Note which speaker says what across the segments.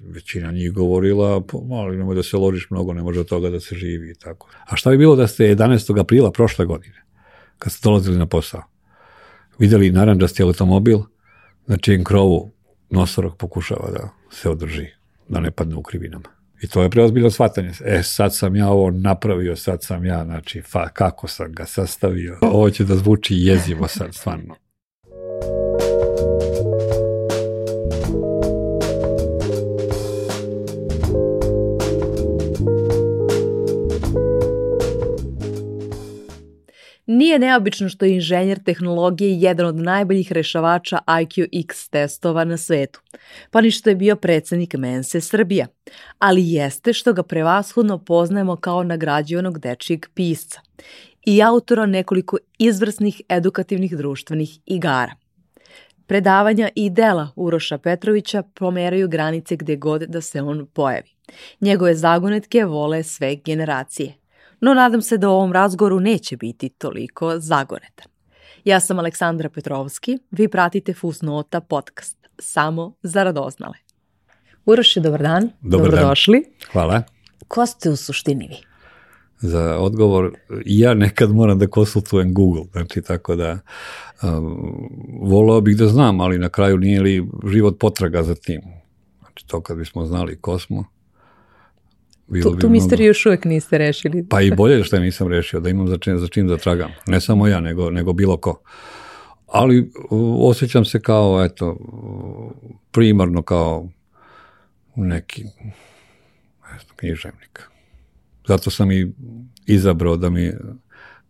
Speaker 1: većina njih govorila, pa, ali nemoj da se ložiš mnogo, ne može od toga da se živi i tako. A šta bi bilo da ste 11. aprila prošle godine, kad ste dolazili na posao, videli naranđasti da automobil na čijem krovu nosorog pokušava da se održi, da ne padne u krivinama. I to je preozbiljno shvatanje. E, sad sam ja ovo napravio, sad sam ja, znači, fa, kako sam ga sastavio. Ovo će da zvuči jezivo sad, stvarno.
Speaker 2: Nije neobično što je inženjer tehnologije jedan od najboljih rešavača IQX testova na svetu, pa ni što je bio predsednik Mense Srbija, ali jeste što ga prevashodno poznajemo kao nagrađivanog dečijeg pisca i autora nekoliko izvrsnih edukativnih društvenih igara. Predavanja i dela Uroša Petrovića pomeraju granice gde god da se on pojavi. Njegove zagonetke vole sve generacije no nadam se da u ovom razgovoru neće biti toliko zagonetan. Ja sam Aleksandra Petrovski, vi pratite Fusnota podcast, samo za radoznale. Uroši, dobar dan. Dobar Dobrodošli. Dan.
Speaker 1: Hvala.
Speaker 2: Ko ste u suštini vi?
Speaker 1: za odgovor. Ja nekad moram da konsultujem Google, znači tako da um, volao bih da znam, ali na kraju nije li život potraga za tim. Znači to kad bismo znali ko smo.
Speaker 2: Bilo tu, tu bi misteriju mnogo... još uvek niste rešili.
Speaker 1: Pa i bolje što je nisam rešio, da imam za čim, za čim da tragam. Ne samo ja, nego, nego bilo ko. Ali osjećam se kao, eto, primarno kao neki ne znam, književnik. Zato sam i izabrao da mi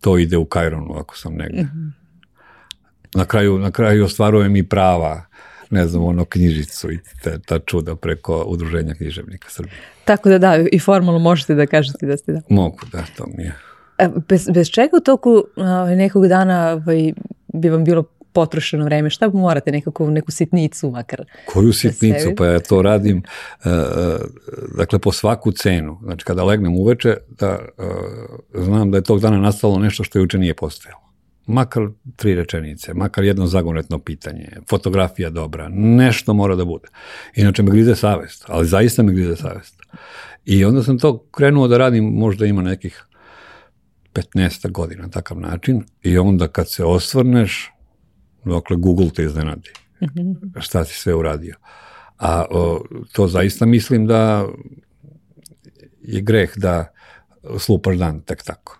Speaker 1: to ide u Kajronu ako sam negde. Mhm. Na kraju, na kraju ostvarujem i prava uh, ne znam, ono knjižicu i te, ta čuda preko udruženja književnika Srbije.
Speaker 2: Tako da da, i formalno možete da kažete da ste da.
Speaker 1: Mogu, da, to mi je. E,
Speaker 2: bez, bez čega u toku ovaj, nekog dana ovaj, bi vam bilo potrošeno vreme, šta morate nekako, neku sitnicu makar? Da
Speaker 1: Koju sitnicu? Pa ja to radim, uh, dakle, po svaku cenu. Znači, kada legnem uveče, da, znam da je tog dana nastalo nešto što juče nije postojalo makar tri rečenice, makar jedno zagonetno pitanje, fotografija dobra, nešto mora da bude. Inače me grize savest, ali zaista me grize savest. I onda sam to krenuo da radim, možda ima nekih 15 godina, takav način, i onda kad se osvrneš, dokle Google te iznenadi. Mm Šta si sve uradio. A o, to zaista mislim da je greh da slupaš dan tek tako.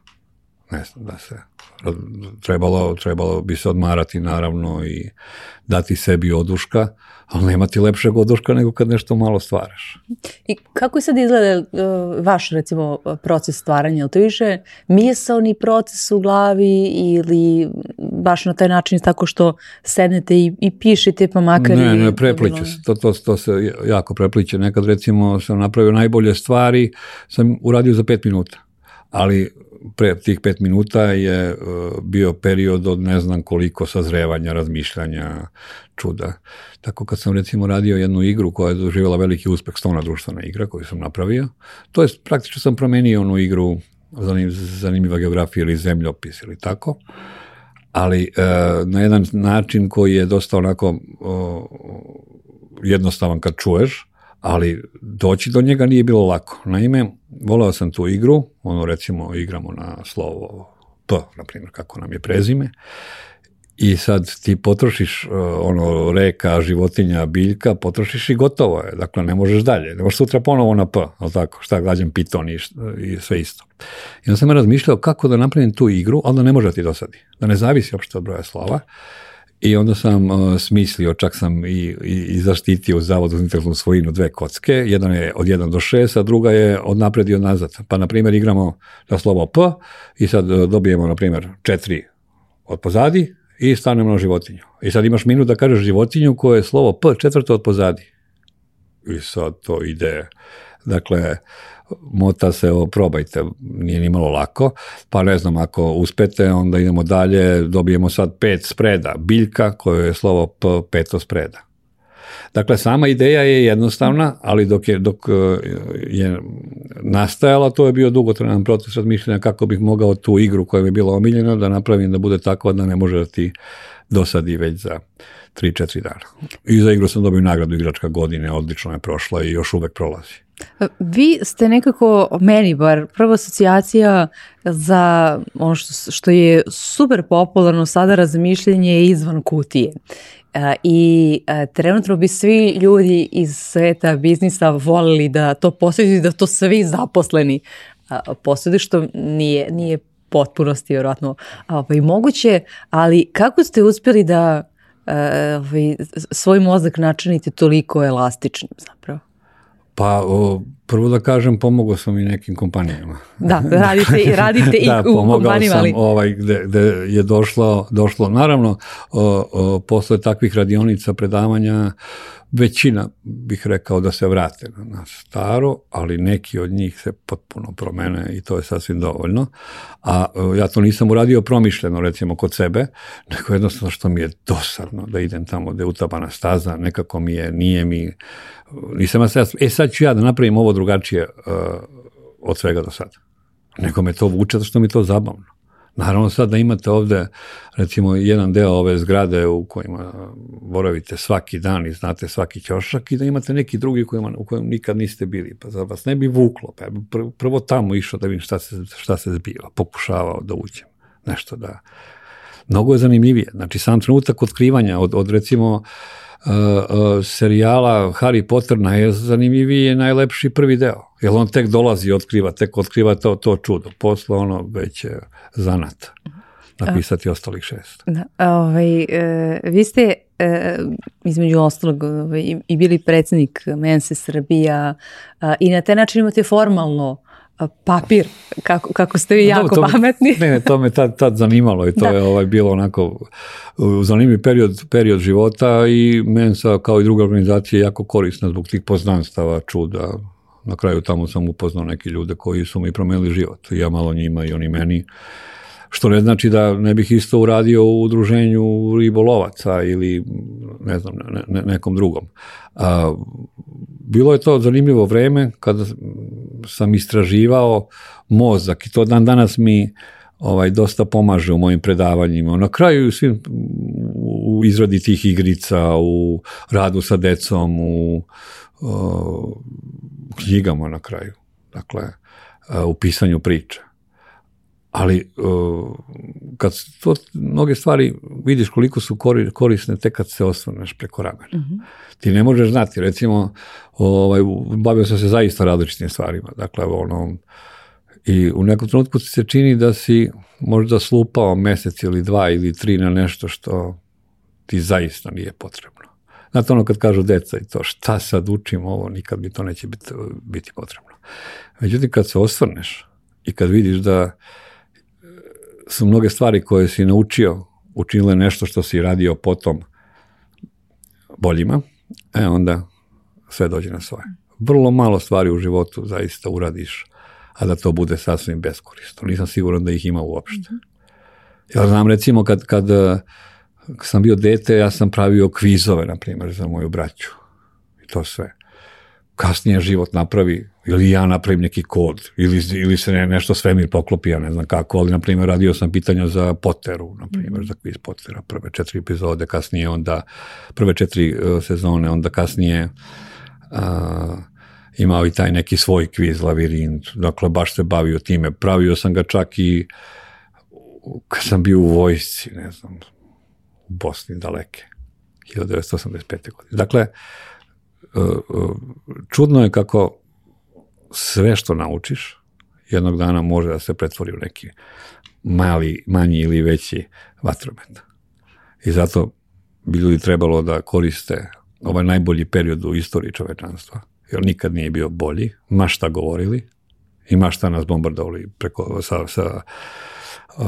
Speaker 1: Ne znam, da se trebalo, trebalo bi se odmarati naravno i dati sebi oduška, ali nema ti lepšeg oduška nego kad nešto malo stvaraš.
Speaker 2: I kako je sad izgleda e, vaš recimo proces stvaranja? Je li to više misalni proces u glavi ili baš na taj način tako što sednete i, i pišete pa makar
Speaker 1: ne, i... Ne, ne, prepliče se, to, to, to se jako prepliče. Nekad recimo sam napravio najbolje stvari, sam uradio za pet minuta, ali pre tih pet minuta je e, bio period od ne znam koliko sazrevanja, razmišljanja, čuda. Tako kad sam recimo radio jednu igru koja je doživjela veliki uspeh, stona društvena igra koju sam napravio, to je praktično sam promenio onu igru zanim, zanimljiva geografija ili zemljopis ili tako, ali e, na jedan način koji je dosta onako jednostavan kad čuješ, ali doći do njega nije bilo lako. Naime, voleo sam tu igru, ono recimo igramo na slovo P, na primjer, kako nam je prezime, i sad ti potrošiš e, ono reka, životinja, biljka, potrošiš i gotovo je. Dakle, ne možeš dalje. Ne možeš sutra ponovo na P, ali tako, šta glađem piton i, i sve isto. I onda sam razmišljao kako da napravim tu igru, ali da ne može da ti dosadi. Da ne zavisi opšte od broja slova. I onda sam uh, smislio, čak sam i, i, i zaštitio u Zavodu za intelektualnu svojinu dve kocke. jedna je od 1 do 6, a druga je od napred i od nazad. Pa, na primjer, igramo na slovo P i sad uh, dobijemo, na primjer, 4 od pozadi i stanemo na životinju. I sad imaš minut da kažeš životinju koje je slovo P četvrto od pozadi. I sad to ide Dakle, mota se o probajte, nije ni malo lako, pa ne znam, ako uspete, onda idemo dalje, dobijemo sad pet spreda, biljka koje je slovo P peto spreda. Dakle, sama ideja je jednostavna, ali dok je, dok e, je nastajala, to je bio dugotrenan proces razmišljanja kako bih mogao tu igru koja mi je bila omiljena da napravim da bude tako da ne može da ti dosadi već za 3-4 dana. I za igru sam dobio nagradu igračka godine, odlično je prošla i još uvek prolazi.
Speaker 2: E, vi ste nekako, meni bar, prva asocijacija za ono što, što je super popularno sada razmišljenje izvan kutije. E, I e, trenutno bi svi ljudi iz sveta biznisa volili da to posjeduju, da to svi zaposleni posjeduju, što nije, nije potpunosti vjerojatno ovaj, moguće, ali kako ste uspjeli da ovaj, svoj mozak načinite toliko elastičnim zapravo?
Speaker 1: Pa o, prvo da kažem, pomogao sam i nekim kompanijama.
Speaker 2: Da, radite, da, radite i u kompanijama. Da,
Speaker 1: pomogao sam ovaj, gde, gde je došlo, došlo. Naravno, o, o, posle takvih radionica, predavanja, većina bih rekao da se vrate na, na staro, ali neki od njih se potpuno promene i to je sasvim dovoljno. A o, ja to nisam uradio promišljeno, recimo, kod sebe, nego jednostavno što mi je dosadno da idem tamo gde utabana staza, nekako mi je, nije mi nisam ja sad, e sad ću ja da napravim ovo drugačije uh, od svega do sada. Nego me to vuče zato što mi je to zabavno. Naravno sad da imate ovde recimo jedan deo ove zgrade u kojima boravite svaki dan i znate svaki ćošak i da imate neki drugi u kojima, u kojem nikad niste bili. Pa za vas ne bi vuklo? Pa ja prvo tamo išao da vidim šta se, šta se zbiva. Pokušavao da uđem. Nešto da... Mnogo je zanimljivije. Znači sam trenutak otkrivanja od, od recimo uh, Eh, eh, serijala Harry Potter najzanimljiviji je najlepši prvi deo. Jer on tek dolazi i otkriva, tek otkriva to, to čudo. Posle ono već je zanat napisati A, ostalih šest.
Speaker 2: Da, ovaj, e, vi ste između ostalog ovaj, i bili predsednik Mense Srbija i na taj način imate formalno papir, kako, kako ste vi da, jako Dobre, to, pametni.
Speaker 1: Ne, ne, to me tad, tad zanimalo i to da. je ovaj, bilo onako uh, zanimljiv period, period života i men sa, kao i druga organizacija jako korisna zbog tih poznanstava, čuda. Na kraju tamo sam upoznao neke ljude koji su mi promenili život. Ja malo njima i oni meni. Uh, Što ne znači da ne bih isto uradio u udruženju ribolovaca ili ne znam, ne, ne, nekom drugom. A, bilo je to zanimljivo vreme kada sam istraživao mozak i to dan danas mi ovaj dosta pomaže u mojim predavanjima. Na kraju svim u izradi tih igrica, u radu sa decom, u uh, knjigama na kraju. Dakle, u pisanju priča ali uh, kad to, mnoge stvari vidiš koliko su korisne tek kad se osvrneš preko ramena. Mm -hmm. Ti ne možeš znati, recimo, ovaj, bavio sam se zaista različitim stvarima, dakle, ono, i u nekom trenutku ti se čini da si možda slupao mesec ili dva ili tri na nešto što ti zaista nije potrebno. Znate ono kad kažu deca i to, šta sad učim ovo, nikad mi to neće biti, biti potrebno. Međutim, kad se osvrneš i kad vidiš da uh, su mnoge stvari koje si naučio učinile nešto što si radio potom boljima, e onda sve dođe na svoje. Vrlo malo stvari u životu zaista uradiš, a da to bude sasvim beskorisno. Nisam siguran da ih ima uopšte. Mhm. Ja znam recimo kad, kad, kad e, sam bio dete, ja sam pravio kvizove, na primjer, za moju braću. I to sve. Kasnije život napravi ili ja napravim neki kod, ili, ili se ne, nešto svemir poklopi, ja ne znam kako, ali, na primjer, radio sam pitanja za Potteru, na primjer, za kviz Pottera, prve četiri epizode, kasnije onda, prve četiri uh, sezone, onda kasnije uh, imao i taj neki svoj kviz, lavirint, dakle, baš se bavio time. Pravio sam ga čak i kad sam bio u vojsci, ne znam, u Bosni daleke, 1985. godine. Dakle, uh, čudno je kako sve što naučiš jednog dana može da se pretvori u neki mali, manji ili veći vatromet. I zato bi ljudi trebalo da koriste ovaj najbolji period u istoriji čovečanstva, jer nikad nije bio bolji, ma šta govorili i ma šta nas bombardovali preko, sa, sa, uh,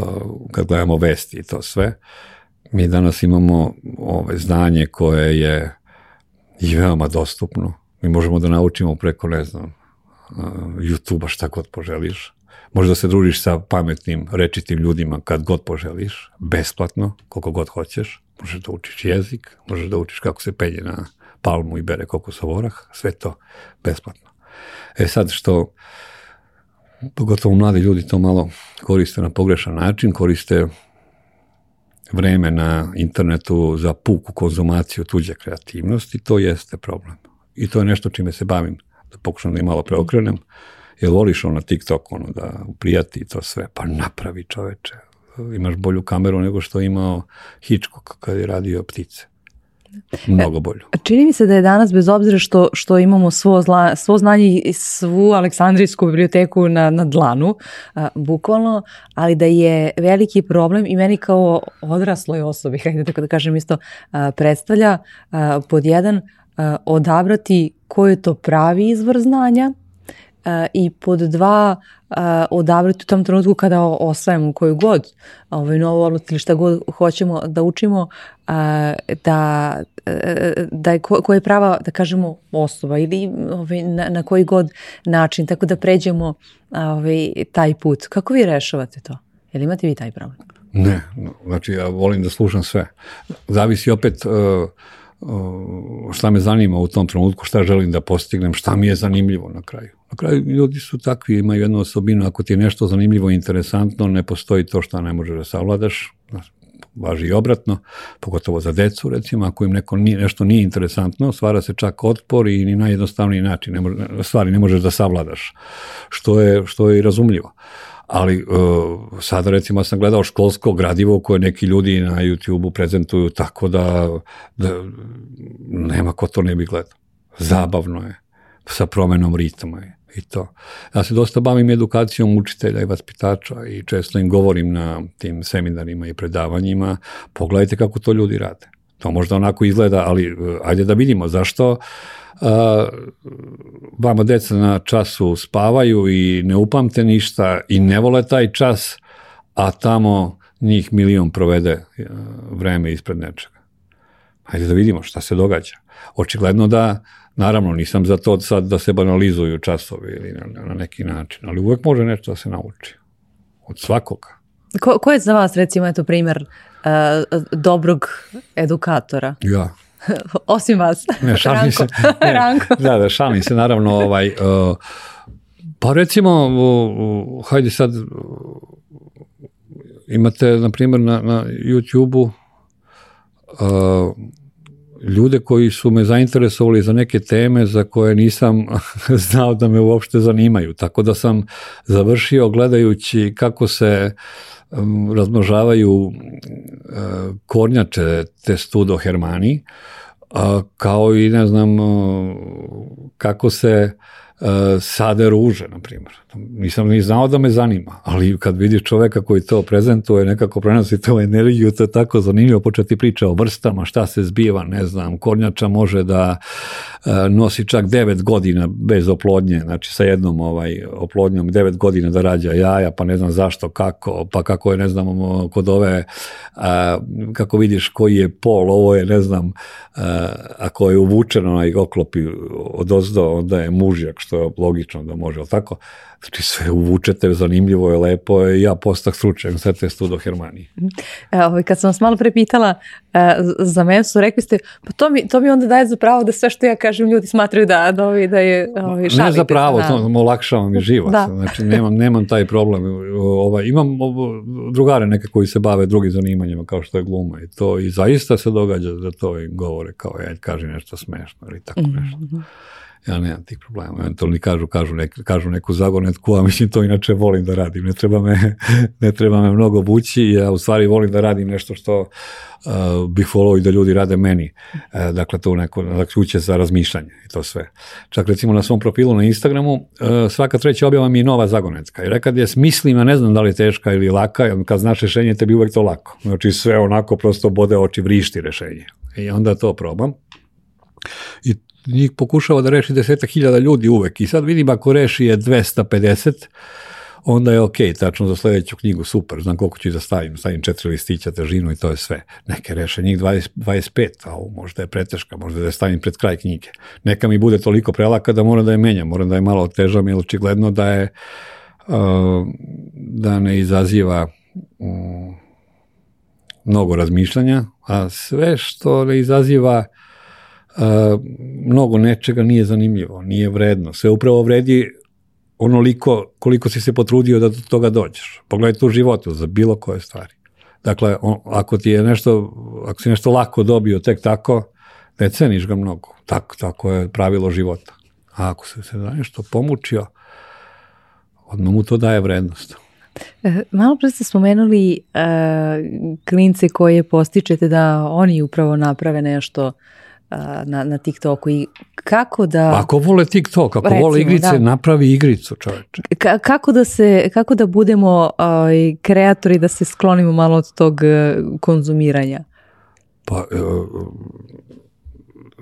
Speaker 1: kad gledamo vesti i to sve. Mi danas imamo ove znanje koje je i veoma dostupno. Mi možemo da naučimo preko, ne znam, Uh, YouTube-a, šta god poželiš. Možeš da se družiš sa pametnim, rečitim ljudima kad god poželiš, besplatno, koliko god hoćeš. Možeš da učiš jezik, možeš da učiš kako se pelje na palmu i bere kokosov orah, sve to besplatno. E sad što pogotovo mladi ljudi to malo koriste na pogrešan način, koriste vreme na internetu za puku konzumaciju tuđe kreativnosti, to jeste problem. I to je nešto čime se bavim da pokušam da je malo preokrenem, je voliš ono na TikTok, ono da uprijati to sve, pa napravi čoveče. Imaš bolju kameru nego što je imao Hitchcock kad je radio ptice. Mnogo e, bolju.
Speaker 2: Čini mi se da je danas, bez obzira što, što imamo svo, zla, svo znanje i svu Aleksandrijsku biblioteku na, na dlanu, a, bukvalno, ali da je veliki problem i meni kao odrasloj osobi, hajde tako da kažem isto, a, predstavlja a, pod jedan a, odabrati koji je to pravi izvor znanja e, i pod dva e, odabrati u tom trenutku kada osvajamo koju god ovaj, novu odluku ili šta god hoćemo da učimo e, da, da je ko, koja je prava da kažemo osoba ili ovaj, na, na koji god način tako da pređemo ovaj, taj put. Kako vi rešavate to? Jel imate vi taj problem?
Speaker 1: Ne, znači ja volim da slušam sve. Zavisi opet uh, šta me zanima u tom trenutku, šta želim da postignem, šta mi je zanimljivo na kraju. Na kraju ljudi su takvi, imaju jednu osobinu, ako ti je nešto zanimljivo i interesantno, ne postoji to šta ne možeš da savladaš, važi i obratno, pogotovo za decu recimo, ako im neko nije, nešto nije interesantno, stvara se čak otpor i ni najjednostavniji način, ne može, stvari ne možeš da savladaš, što je, što je i razumljivo. Uh, ali uh, e, sad recimo sam gledao školsko gradivo koje neki ljudi na YouTube-u prezentuju tako da, da nema ko to ne bi gledao. Zabavno je, sa promenom ritma je i to. Ja se dosta bavim edukacijom učitelja i vaspitača i često im govorim na tim seminarima i predavanjima, pogledajte kako to ljudi rade. To možda onako izgleda, ali e, ajde da vidimo zašto uh, vama deca na času spavaju i ne upamte ništa i ne vole taj čas, a tamo njih milion provede e, vreme ispred nečega. Hajde da vidimo šta se događa. Očigledno da, naravno, nisam za to sad da se banalizuju časovi ili na, na neki način, ali uvek može nešto da se nauči. Od svakoga.
Speaker 2: Ko, ko je za vas recimo eto primjer uh, dobrog edukatora?
Speaker 1: Ja.
Speaker 2: Osim vas.
Speaker 1: Ne, šalim
Speaker 2: Ranko. se. Ne, Ranko.
Speaker 1: Da, da, šalim se naravno ovaj uh, pa recimo uh, hajde sad imate na primjer na na YouTubeu uh, ljude koji su me zainteresovali za neke teme za koje nisam znao da me uopšte zanimaju. Tako da sam završio gledajući kako se uh, razmnožavaju kornjače testudo hermani, kao i ne znam kako se e, sade ruže, na primjer. Nisam ni znao da me zanima, ali kad vidiš čoveka koji to prezentuje, nekako prenosi to energiju, to je tako zanimljivo, početi priča o vrstama, šta se zbiva, ne znam, kornjača može da uh, nosi čak 9 godina bez oplodnje, znači sa jednom ovaj, oplodnjom 9 godina da rađa jaja, pa ne znam zašto, kako, pa kako je, ne znam, kod ove, a, kako vidiš koji je pol, ovo je, ne znam, a, ako je uvučeno onaj oklopi od ozdo, onda je mužjak, što je logično da može, ali tako? Znači sve uvučete, zanimljivo je, lepo je, ja postak stručajem sve te studo Hermanije.
Speaker 2: Evo, kad sam vas malo prepitala E, za mene su rekli ste, pa to mi, to mi onda daje za pravo da sve što ja kažem ljudi smatraju da, da, ovi, da je
Speaker 1: da ovi, šalite. Ne za pravo, na... Da. to olakšava mi život. da. Znači, nemam, nemam taj problem. Ovaj, imam drugare neke koji se bave drugim zanimanjima kao što je gluma i to i zaista se događa da to i govore kao ja e, kaži nešto smešno ili tako mm -hmm. nešto ja nemam tih problema. Eventualno kažu, kažu, ne, kažu neku zagornetku, a mislim to inače volim da radim. Ne treba me, ne treba me mnogo bući, ja u stvari volim da radim nešto što uh, bih volao i da ljudi rade meni. Uh, dakle, to neko zaključe za razmišljanje i to sve. Čak recimo na svom profilu na Instagramu uh, svaka treća objava mi je nova zagonetka. I rekad je smislim, ja ne znam da li je teška ili laka, jer kad znaš rešenje, tebi uvek to lako. Znači sve onako prosto bode oči, vrišti rešenje. I onda to probam. I njih pokušava da reši deseta hiljada ljudi uvek i sad vidim ako reši je 250, onda je ok, tačno za sledeću knjigu, super, znam koliko ću i da stavim, stavim četiri listića, težinu i to je sve. Neke reše njih 20, 25, a ovo možda je preteška, možda da je stavim pred kraj knjige. Neka mi bude toliko prelaka da moram da je menjam, moram da je malo otežam, jer očigledno da je, uh, da ne izaziva mm, mnogo razmišljanja, a sve što ne izaziva uh, mnogo nečega nije zanimljivo, nije vredno. Sve upravo vredi onoliko koliko si se potrudio da do toga dođeš. Pogledaj to u životu za bilo koje stvari. Dakle, on, ako ti je nešto, ako si nešto lako dobio tek tako, ne ceniš ga mnogo. Tako, tako je pravilo života. A ako se se da nešto pomučio, odmah mu to daje vrednost.
Speaker 2: E, malo pre ste spomenuli uh, klince koje postičete da oni upravo naprave nešto uh, na, na TikToku i kako da... Pa
Speaker 1: ako vole TikTok, ako recimo, vole igrice, da. napravi igricu čoveče.
Speaker 2: Ka, kako, da se, kako da budemo uh, kreatori, da se sklonimo malo od tog e, konzumiranja?
Speaker 1: Pa, uh,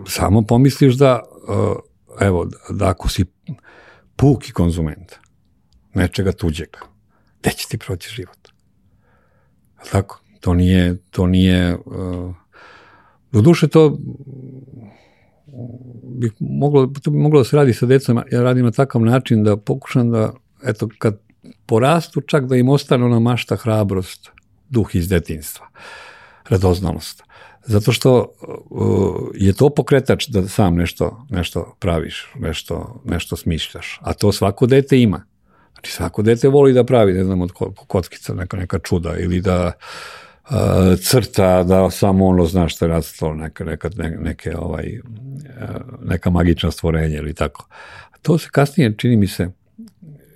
Speaker 1: samo pomisliš da, uh, evo, da ako si puki konzument nečega tuđeg, gde će ti proći život? Tako? To nije, to nije uh, Doduše to bi moglo, to bi moglo da se radi sa decom, ja radim na takav način da pokušam da, eto, kad porastu, čak da im ostane ona mašta hrabrost, duh iz detinstva, radoznalost. Zato što uh, je to pokretač da sam nešto, nešto praviš, nešto, nešto smišljaš. A to svako dete ima. Znači svako dete voli da pravi, ne znam, od kockica neka, neka čuda ili da uh, Eh, crta da samo ono zna što je nacrtalo neka, neka, neke, ovaj, eh, neka magična stvorenja ili tako. To se kasnije, čini mi se,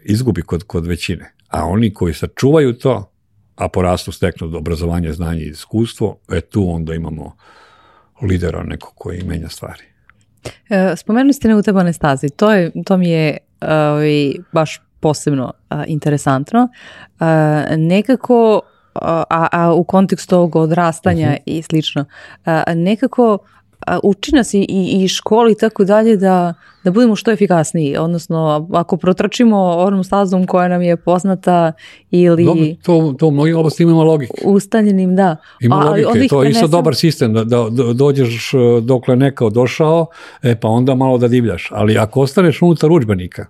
Speaker 1: izgubi kod, kod većine. A oni koji sačuvaju to, a porastu steknu obrazovanje, znanje i iskustvo, e tu onda imamo lidera nekog koji menja stvari.
Speaker 2: E, spomenuli ste neutabane stazi. To, je, to mi je ovaj, baš posebno a, interesantno. A, nekako a, a u kontekstu ovog odrastanja uh mhm. -huh. i slično. A, nekako uči nas i, i, i školi i tako dalje da, da budemo što efikasniji. Odnosno, ako protračimo onom stazom koja nam je poznata ili...
Speaker 1: Dobro, to, to u mnogim oblastima ima logike.
Speaker 2: Ustanjenim, da.
Speaker 1: Ima A, logike, to je isto dobar sistem, da, da, da dođeš e, dokle nekao došao, e, pa onda malo da divljaš. Ali ako ostaneš unutar učbenika,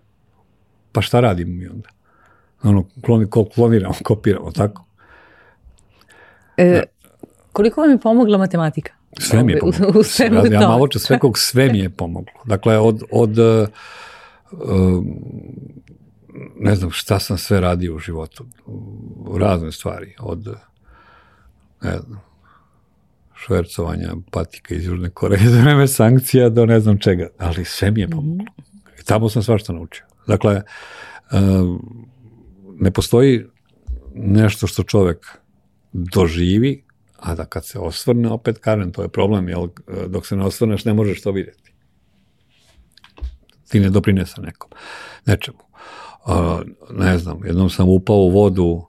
Speaker 1: pa šta radimo mi onda? Ono, kloni, kloniramo, kopiramo, tako?
Speaker 2: E, da. koliko vam je pomogla matematika?
Speaker 1: Sve mi je pomoglo. U, u svemu ja, ja malo čas sve kog sve mi je pomoglo. Dakle, od, od uh, ne znam šta sam sve radio u životu. Razne stvari. Od, ne znam, švercovanja patika iz Južne Koreje za vreme sankcija do ne znam čega. Ali sve mi je pomoglo. I tamo sam svašta naučio. Dakle, uh, ne postoji nešto što čovek doživi, a da kad se osvrne, opet kažem, to je problem, jer dok se ne osvrneš ne možeš to vidjeti. Ti ne doprinesa nekom, nečemu. Uh, ne znam, jednom sam upao u vodu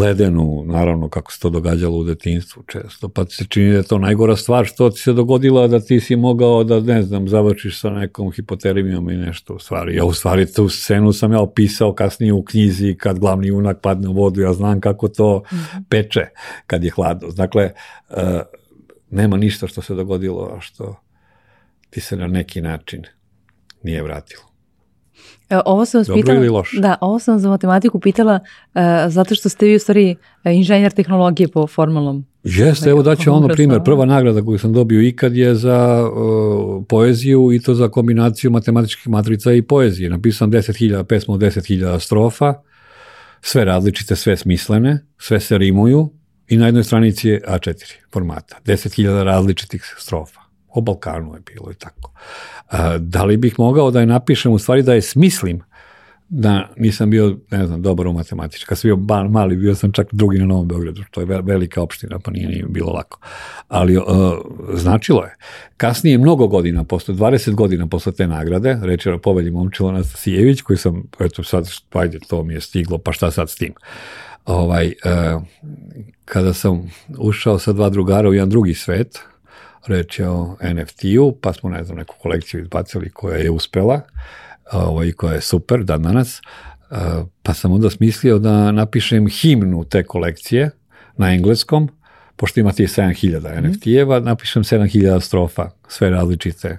Speaker 1: ledenu, naravno kako se to događalo u detinstvu često, pa ti se čini da je to najgora stvar što ti se dogodila da ti si mogao da, ne znam, završiš sa nekom hipotermijom i nešto u stvari. Ja u stvari tu scenu sam ja opisao kasnije u knjizi kad glavni junak padne u vodu, ja znam kako to mhm. peče kad je hladno. Dakle, e, nema ništa što se dogodilo, a što ti se na neki način nije vratilo.
Speaker 2: E, ovo sam vas Dobro pitala, ili loše? Da, ovo sam za matematiku pitala uh, zato što ste vi u stvari e, inženjer tehnologije po formalnom.
Speaker 1: Jeste, evo daću ono primjer. Prva nagrada koju sam dobio ikad je za uh, poeziju i to za kombinaciju matematičkih matrica i poezije. Napisao sam 10.000 pesma od 10.000 strofa, sve različite, sve smislene, sve se rimuju i na jednoj stranici je A4 formata, 10.000 različitih strofa o Balkanu je bilo i tako. Da li bih mogao da je napišem, u stvari da je smislim, da nisam bio, ne znam, dobar u matematici. Kad ban, mali, bio sam čak drugi na Novom Beogradu, što je velika opština, pa nije, nije bilo lako. Ali uh, značilo je. Kasnije, mnogo godina, posle, 20 godina posle te nagrade, reći o povelji Momčilo Anastasijević, koji sam, eto sad, ajde, to mi je stiglo, pa šta sad s tim? Ovaj, uh, kada sam ušao sa dva drugara u jedan drugi svet, reč je o NFT-u, pa smo, ne znam, neku kolekciju izbacili koja je uspela ovaj, i koja je super dan danas, pa sam onda smislio da napišem himnu te kolekcije na engleskom, pošto ima ti 7000 mm. NFT-eva, napišem 7000 strofa, sve različite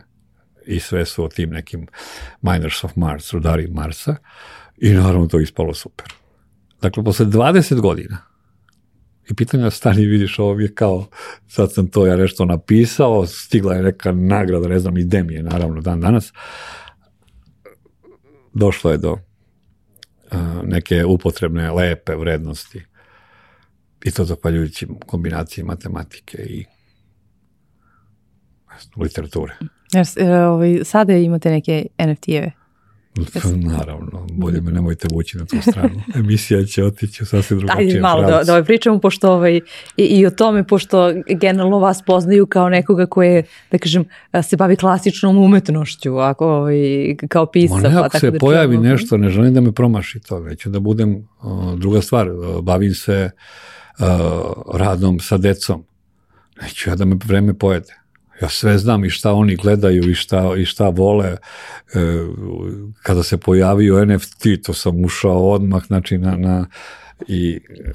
Speaker 1: i sve su o tim nekim Miners of Mars, rudari Marsa i naravno to ispalo super. Dakle, posle 20 godina I pitanja stani, vidiš, ovo je kao, sad sam to ja nešto napisao, stigla je neka nagrada, ne znam, i mi je naravno dan danas. Došlo je do uh, neke upotrebne, lepe vrednosti. I to zahvaljujući kombinaciji matematike i znam, literature.
Speaker 2: Jer, ovaj, sada imate neke NFT-eve?
Speaker 1: Naravno, bolje me nemojte vući na tu stranu. Emisija će otići u sasvim drugačijem
Speaker 2: Ajde malo da, da ovaj pričamo, pošto ovaj, i, i o tome, pošto generalno vas poznaju kao nekoga koje, da kažem, se bavi klasičnom umetnošću, ako, ovaj, kao pisac. Ma pa,
Speaker 1: tako se da pojavi čemu... nešto, ne želim da me promaši to, neću da budem, uh, druga stvar, bavim se uh, radom sa decom. Neću ja da me vreme pojede. Ja sve znam i šta oni gledaju i šta, i šta vole. E, kada se pojavio NFT, to sam ušao odmah, znači na, na i e,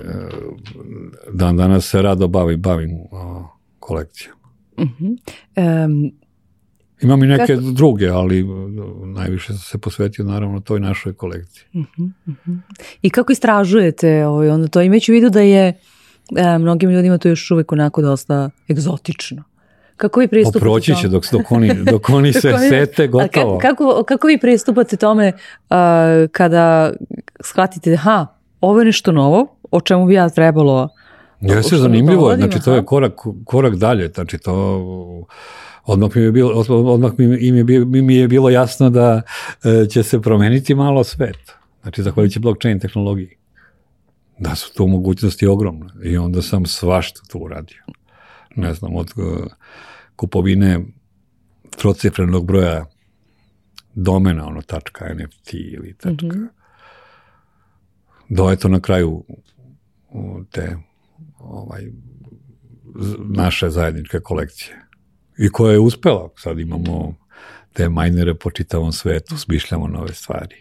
Speaker 1: dan danas se rado bavim, bavim o, kolekcijom. Uh -huh. um, Imam i neke kako... druge, ali e, najviše sam se posvetio naravno toj našoj kolekciji. Uh -huh, uh -huh.
Speaker 2: I kako istražujete ovaj, onda to? Imajući u vidu da je e, mnogim ljudima to još uvek onako dosta egzotično. Kako vi pristupate Oproći
Speaker 1: će dok, dok, oni, dok oni se dok oni... sete, gotovo.
Speaker 2: kako, kako vi pristupate tome uh, kada shvatite, ha, ovo je nešto novo, o čemu bi ja trebalo
Speaker 1: Jeste ja zanimljivo, vodim, znači to je korak, korak dalje, znači to odmah mi je bilo, odmah mi, mi, je, mi je bilo jasno da e, će se promeniti malo svet, znači zahvaljujući blockchain tehnologiji. Da su to mogućnosti ogromne i onda sam svašta to uradio ne znam, od e, kupovine trocifrenog broja domena, ono, tačka NFT ili tačka, mm -hmm. do da, eto na kraju te ovaj, naše zajedničke kolekcije. I koja je uspela. Sad imamo te majnere po čitavom svetu, smišljamo nove stvari.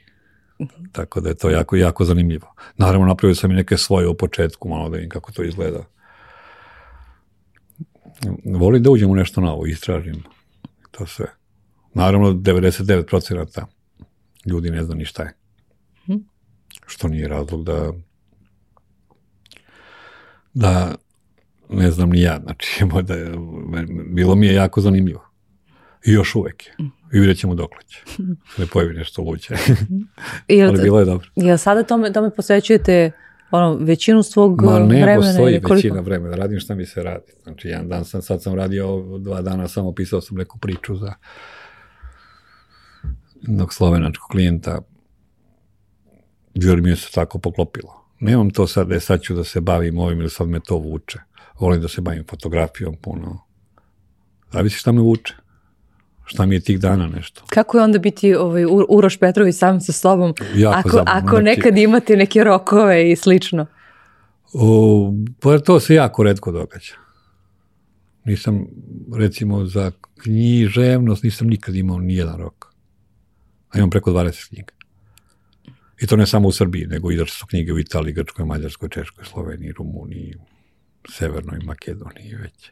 Speaker 1: Mhm. Tako da je to jako, jako zanimljivo. Naravno, napravio sam i neke svoje u početku, malo da vidim kako to izgleda volim da uđem u nešto novo, istražim to sve. Naravno, 99% ljudi ne zna ni šta je. Mm. Što nije razlog da da ne znam ni ja, znači da je, bilo mi je jako zanimljivo. I još uvek je. Mhm. I vidjet ćemo dokle će. Mhm. Ne pojavi nešto luće. Mhm. Ali bilo je dobro.
Speaker 2: Jel sada tome, tome posvećujete uh, ono, većinu svog Ma uh, ne, vremena? Ma ne, postoji
Speaker 1: koliko... većina vremena, radim šta mi se radi. Znači, jedan dan sam, sad sam radio, dva dana samo pisao sam neku priču za jednog slovenačkog klijenta, jer mi je se tako poklopilo. Nemam to sad, e, sad ću da se bavim ovim ili sad me to vuče. Volim da se bavim fotografijom puno. Zavisi šta me vuče šta mi je tih dana nešto.
Speaker 2: Kako je onda biti ovaj, Uroš Petrović sam sa sobom, jako ako, zabavno, ako znači- nekad znači, imate neke rokove i slično?
Speaker 1: O, pa to se jako redko događa. Nisam, recimo, za književnost nisam nikad imao nijedan rok. A imam preko 20 knjiga. I to ne samo u Srbiji, nego i da su knjige u Italiji, Grčkoj, Mađarskoj, Češkoj, Sloveniji, Rumuniji, Severnoj Makedoniji i veće.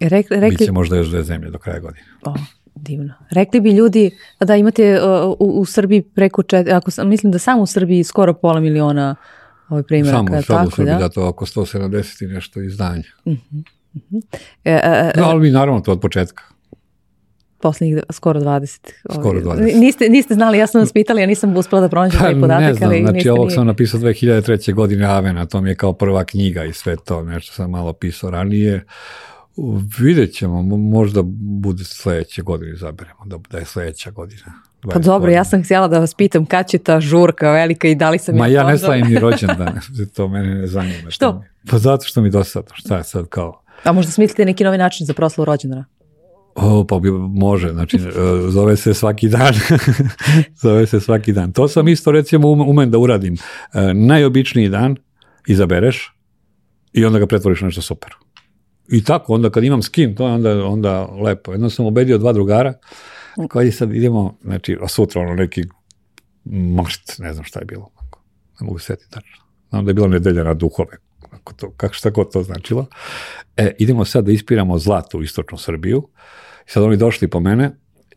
Speaker 1: E, rek, rekli... Biće možda još dve zemlje do kraja godine.
Speaker 2: O, divno. Rekli bi ljudi da imate uh, u, u Srbiji preko čet, ako sam, mislim da samo u Srbiji skoro pola miliona ovaj primjeraka.
Speaker 1: Samo u tako, Srbiji, da? da to oko 170 i nešto izdanja. Uh -huh. Uh -huh. E, e, e a, da, no, ali mi naravno to od početka
Speaker 2: poslednjih skoro 20.
Speaker 1: Ovaj. Skoro 20.
Speaker 2: Niste, niste znali, ja sam vas pitala, ja nisam uspela da pronađem pa, taj pa, podatak. Ne znam,
Speaker 1: ali znači ovog nije... sam napisao 2003. godine Avena, to mi je kao prva knjiga i sve to, nešto sam malo pisao ranije. Uh, Vidjet ćemo, možda bude sledeće godine izaberemo, da, da je sledeća godina.
Speaker 2: Pa dobro, godina. ja sam htjela da vas pitam kad će ta žurka velika i da li sam...
Speaker 1: Ma ja ne slavim ni rođendan, to mene ne zanima.
Speaker 2: Što? Mi,
Speaker 1: pa zato što mi dosadno, šta je sad kao...
Speaker 2: A možda smislite neki novi način za proslavu rođendana?
Speaker 1: O, pa bi, može, znači, e, zove se svaki dan, zove se svaki dan. To sam isto, recimo, umem da uradim. E, najobičniji dan izabereš i onda ga pretvoriš nešto super. I tako, onda kad imam skin, to je onda, onda lepo. Jednom sam obedio dva drugara, koji sad idemo, znači, a sutra ono neki mašt, ne znam šta je bilo. Ne mogu setiti tačno. Znam da je bila nedelja na duhove, kako to, kako, šta god to značilo. E, idemo sad da ispiramo zlato u istočnu Srbiju. I sad oni došli po mene,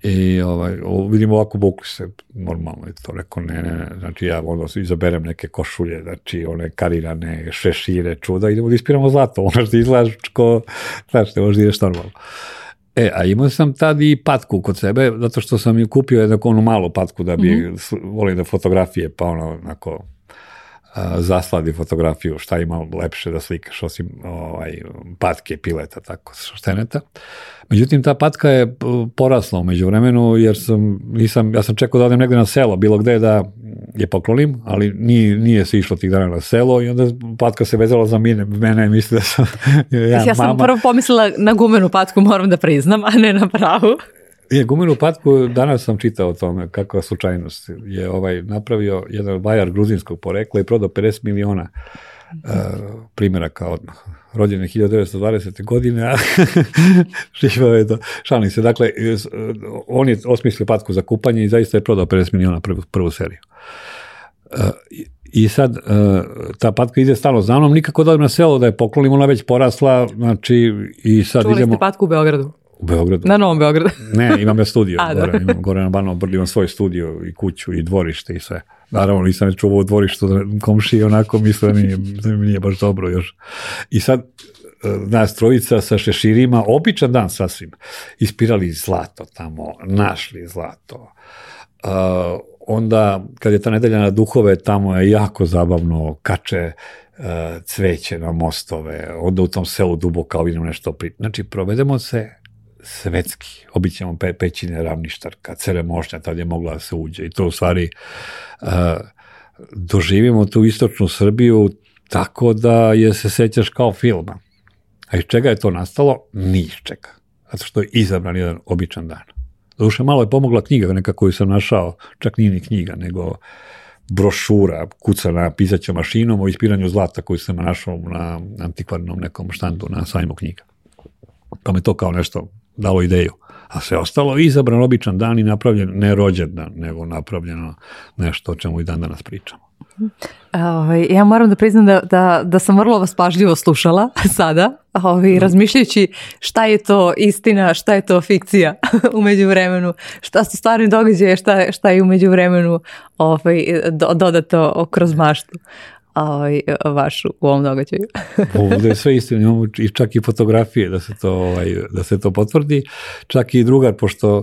Speaker 1: I ovaj, vidim ovako bokse, normalno je to rekao, ne, ne, ne, znači ja onda izaberem neke košulje, znači one karirane, šešire, čuda, idemo da ispiramo zlato, ono što izlažu, ko, znaš, ne možda ideš normalno. E, a imao sam tad i patku kod sebe, zato što sam ju kupio jednako onu malu patku da bi, mm -hmm. volim da fotografije, pa ono, onako, zasladi fotografiju, šta ima lepše da slikaš osim ovaj, patke, pileta, tako, šteneta. Međutim, ta patka je porasla umeđu vremenu, jer sam, nisam, ja sam čekao da odem negde na selo, bilo gde da je poklonim, ali nije, nije se išlo tih dana na selo i onda patka se vezala za mine, mene misli da sam ja,
Speaker 2: ja
Speaker 1: mama.
Speaker 2: sam prvo pomislila na gumenu patku, moram da priznam, a ne na pravu
Speaker 1: je, Guminu patku, danas sam čitao o tome kakva slučajnost je ovaj napravio jedan bajar gruzinskog porekla i prodao 50 miliona uh, primjeraka odmah. Rođen je 1920. godine, živao je to, šalim se. Dakle, e, e, on je osmislio patku za kupanje i zaista je prodao 50 miliona prvu, prvu seriju. Uh, i sad ta patka ide stalno za mnom, nikako da na selo da je poklonim, ona već porasla, znači i sad Čuli idemo... Čuli
Speaker 2: ste patku u Beogradu?
Speaker 1: U Beogradu?
Speaker 2: Na Novom Beogradu.
Speaker 1: ne, imam ja studio. A, da. gore, da. imam, gore na Banovom brdu imam svoj studio i kuću i dvorište i sve. Naravno, nisam već čuvao dvorištu da komši onako misle da mi nije, nije baš dobro još. I sad, nas trojica sa šeširima, običan dan sasvim, ispirali zlato tamo, našli zlato. Uh, onda, kad je ta nedelja na duhove, tamo je jako zabavno, kače uh, cveće na mostove, onda u tom selu duboka ovinom nešto pri... Znači, provedemo se svetski, obićemo pe, pećine ravništarka, ceremošnja, tad je mogla da se uđe i to u stvari uh, doživimo tu istočnu Srbiju tako da je se sećaš kao filma. A iz čega je to nastalo? Ni iz čega. Zato što je izabran jedan običan dan. Duše, malo je pomogla knjiga, neka koju sam našao, čak nije ni knjiga, nego brošura kucana pisaćom mašinom o ispiranju zlata koju sam našao na antikvarnom nekom štandu na sajmu knjiga. Pa me to kao nešto dao ideju. A sve ostalo izabran običan dan i napravljen, ne rođen dan, nego napravljeno nešto o čemu i dan danas pričamo. Mhm.
Speaker 2: Ove, ovaj, ja moram da priznam da, da, da sam vrlo vas pažljivo slušala sada, ove, ovaj, da. razmišljajući šta je to istina, šta je to fikcija umeđu vremenu, šta su stvarni događaje, šta, šta je umeđu vremenu ove, ovaj, do,
Speaker 1: dodato kroz
Speaker 2: maštu ovaj, vašu u ovom događaju.
Speaker 1: Ovde je sve istina, imamo i čak i fotografije da se to, ovaj, da se to potvrdi, čak i drugar, pošto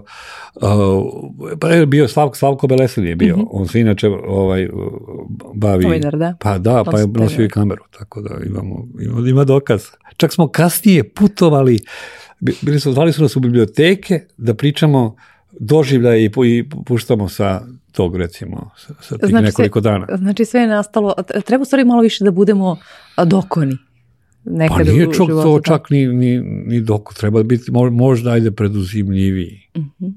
Speaker 1: uh, pa bio Slavko, Slavko Belesin je bio, mm -hmm. on se inače ovaj, bavi...
Speaker 2: Novinar, da.
Speaker 1: Pa da, pa je nosio i da. kameru, tako da imamo, imamo, ima dokaz. Čak smo kasnije putovali, bili su, zvali su nas u biblioteke da pričamo doživlja i, i puštamo sa tog recimo sa tih znači, nekoliko dana. Sve,
Speaker 2: znači sve je nastalo, treba u stvari malo više da budemo dokoni.
Speaker 1: Nekad pa nije u čak, to da. čak ni, ni, ni doko, treba biti možda ajde preduzimljiviji. Uh mhm. -huh.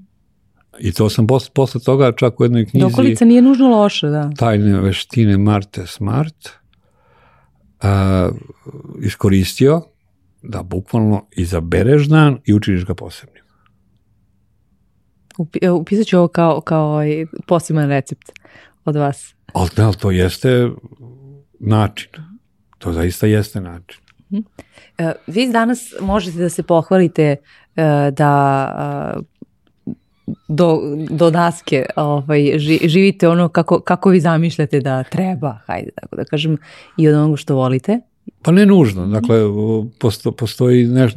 Speaker 1: I to sam posle, posle toga čak u jednoj knjizi...
Speaker 2: Dokolica nije nužno loše, da.
Speaker 1: Tajne veštine Marte Smart a, iskoristio da bukvalno izabereš dan i učiniš ga posebno.
Speaker 2: Upisat ću ovo kao, kao ovaj poseban recept od vas.
Speaker 1: Ali da, to jeste način. To zaista jeste način. Mhm.
Speaker 2: E, vi danas možete da se pohvalite e, da do, do daske ovaj, živite ono kako, kako vi zamišljate da treba, hajde tako da kažem, i od onoga što volite.
Speaker 1: Pa ne nužno, dakle, posto, postoji neš,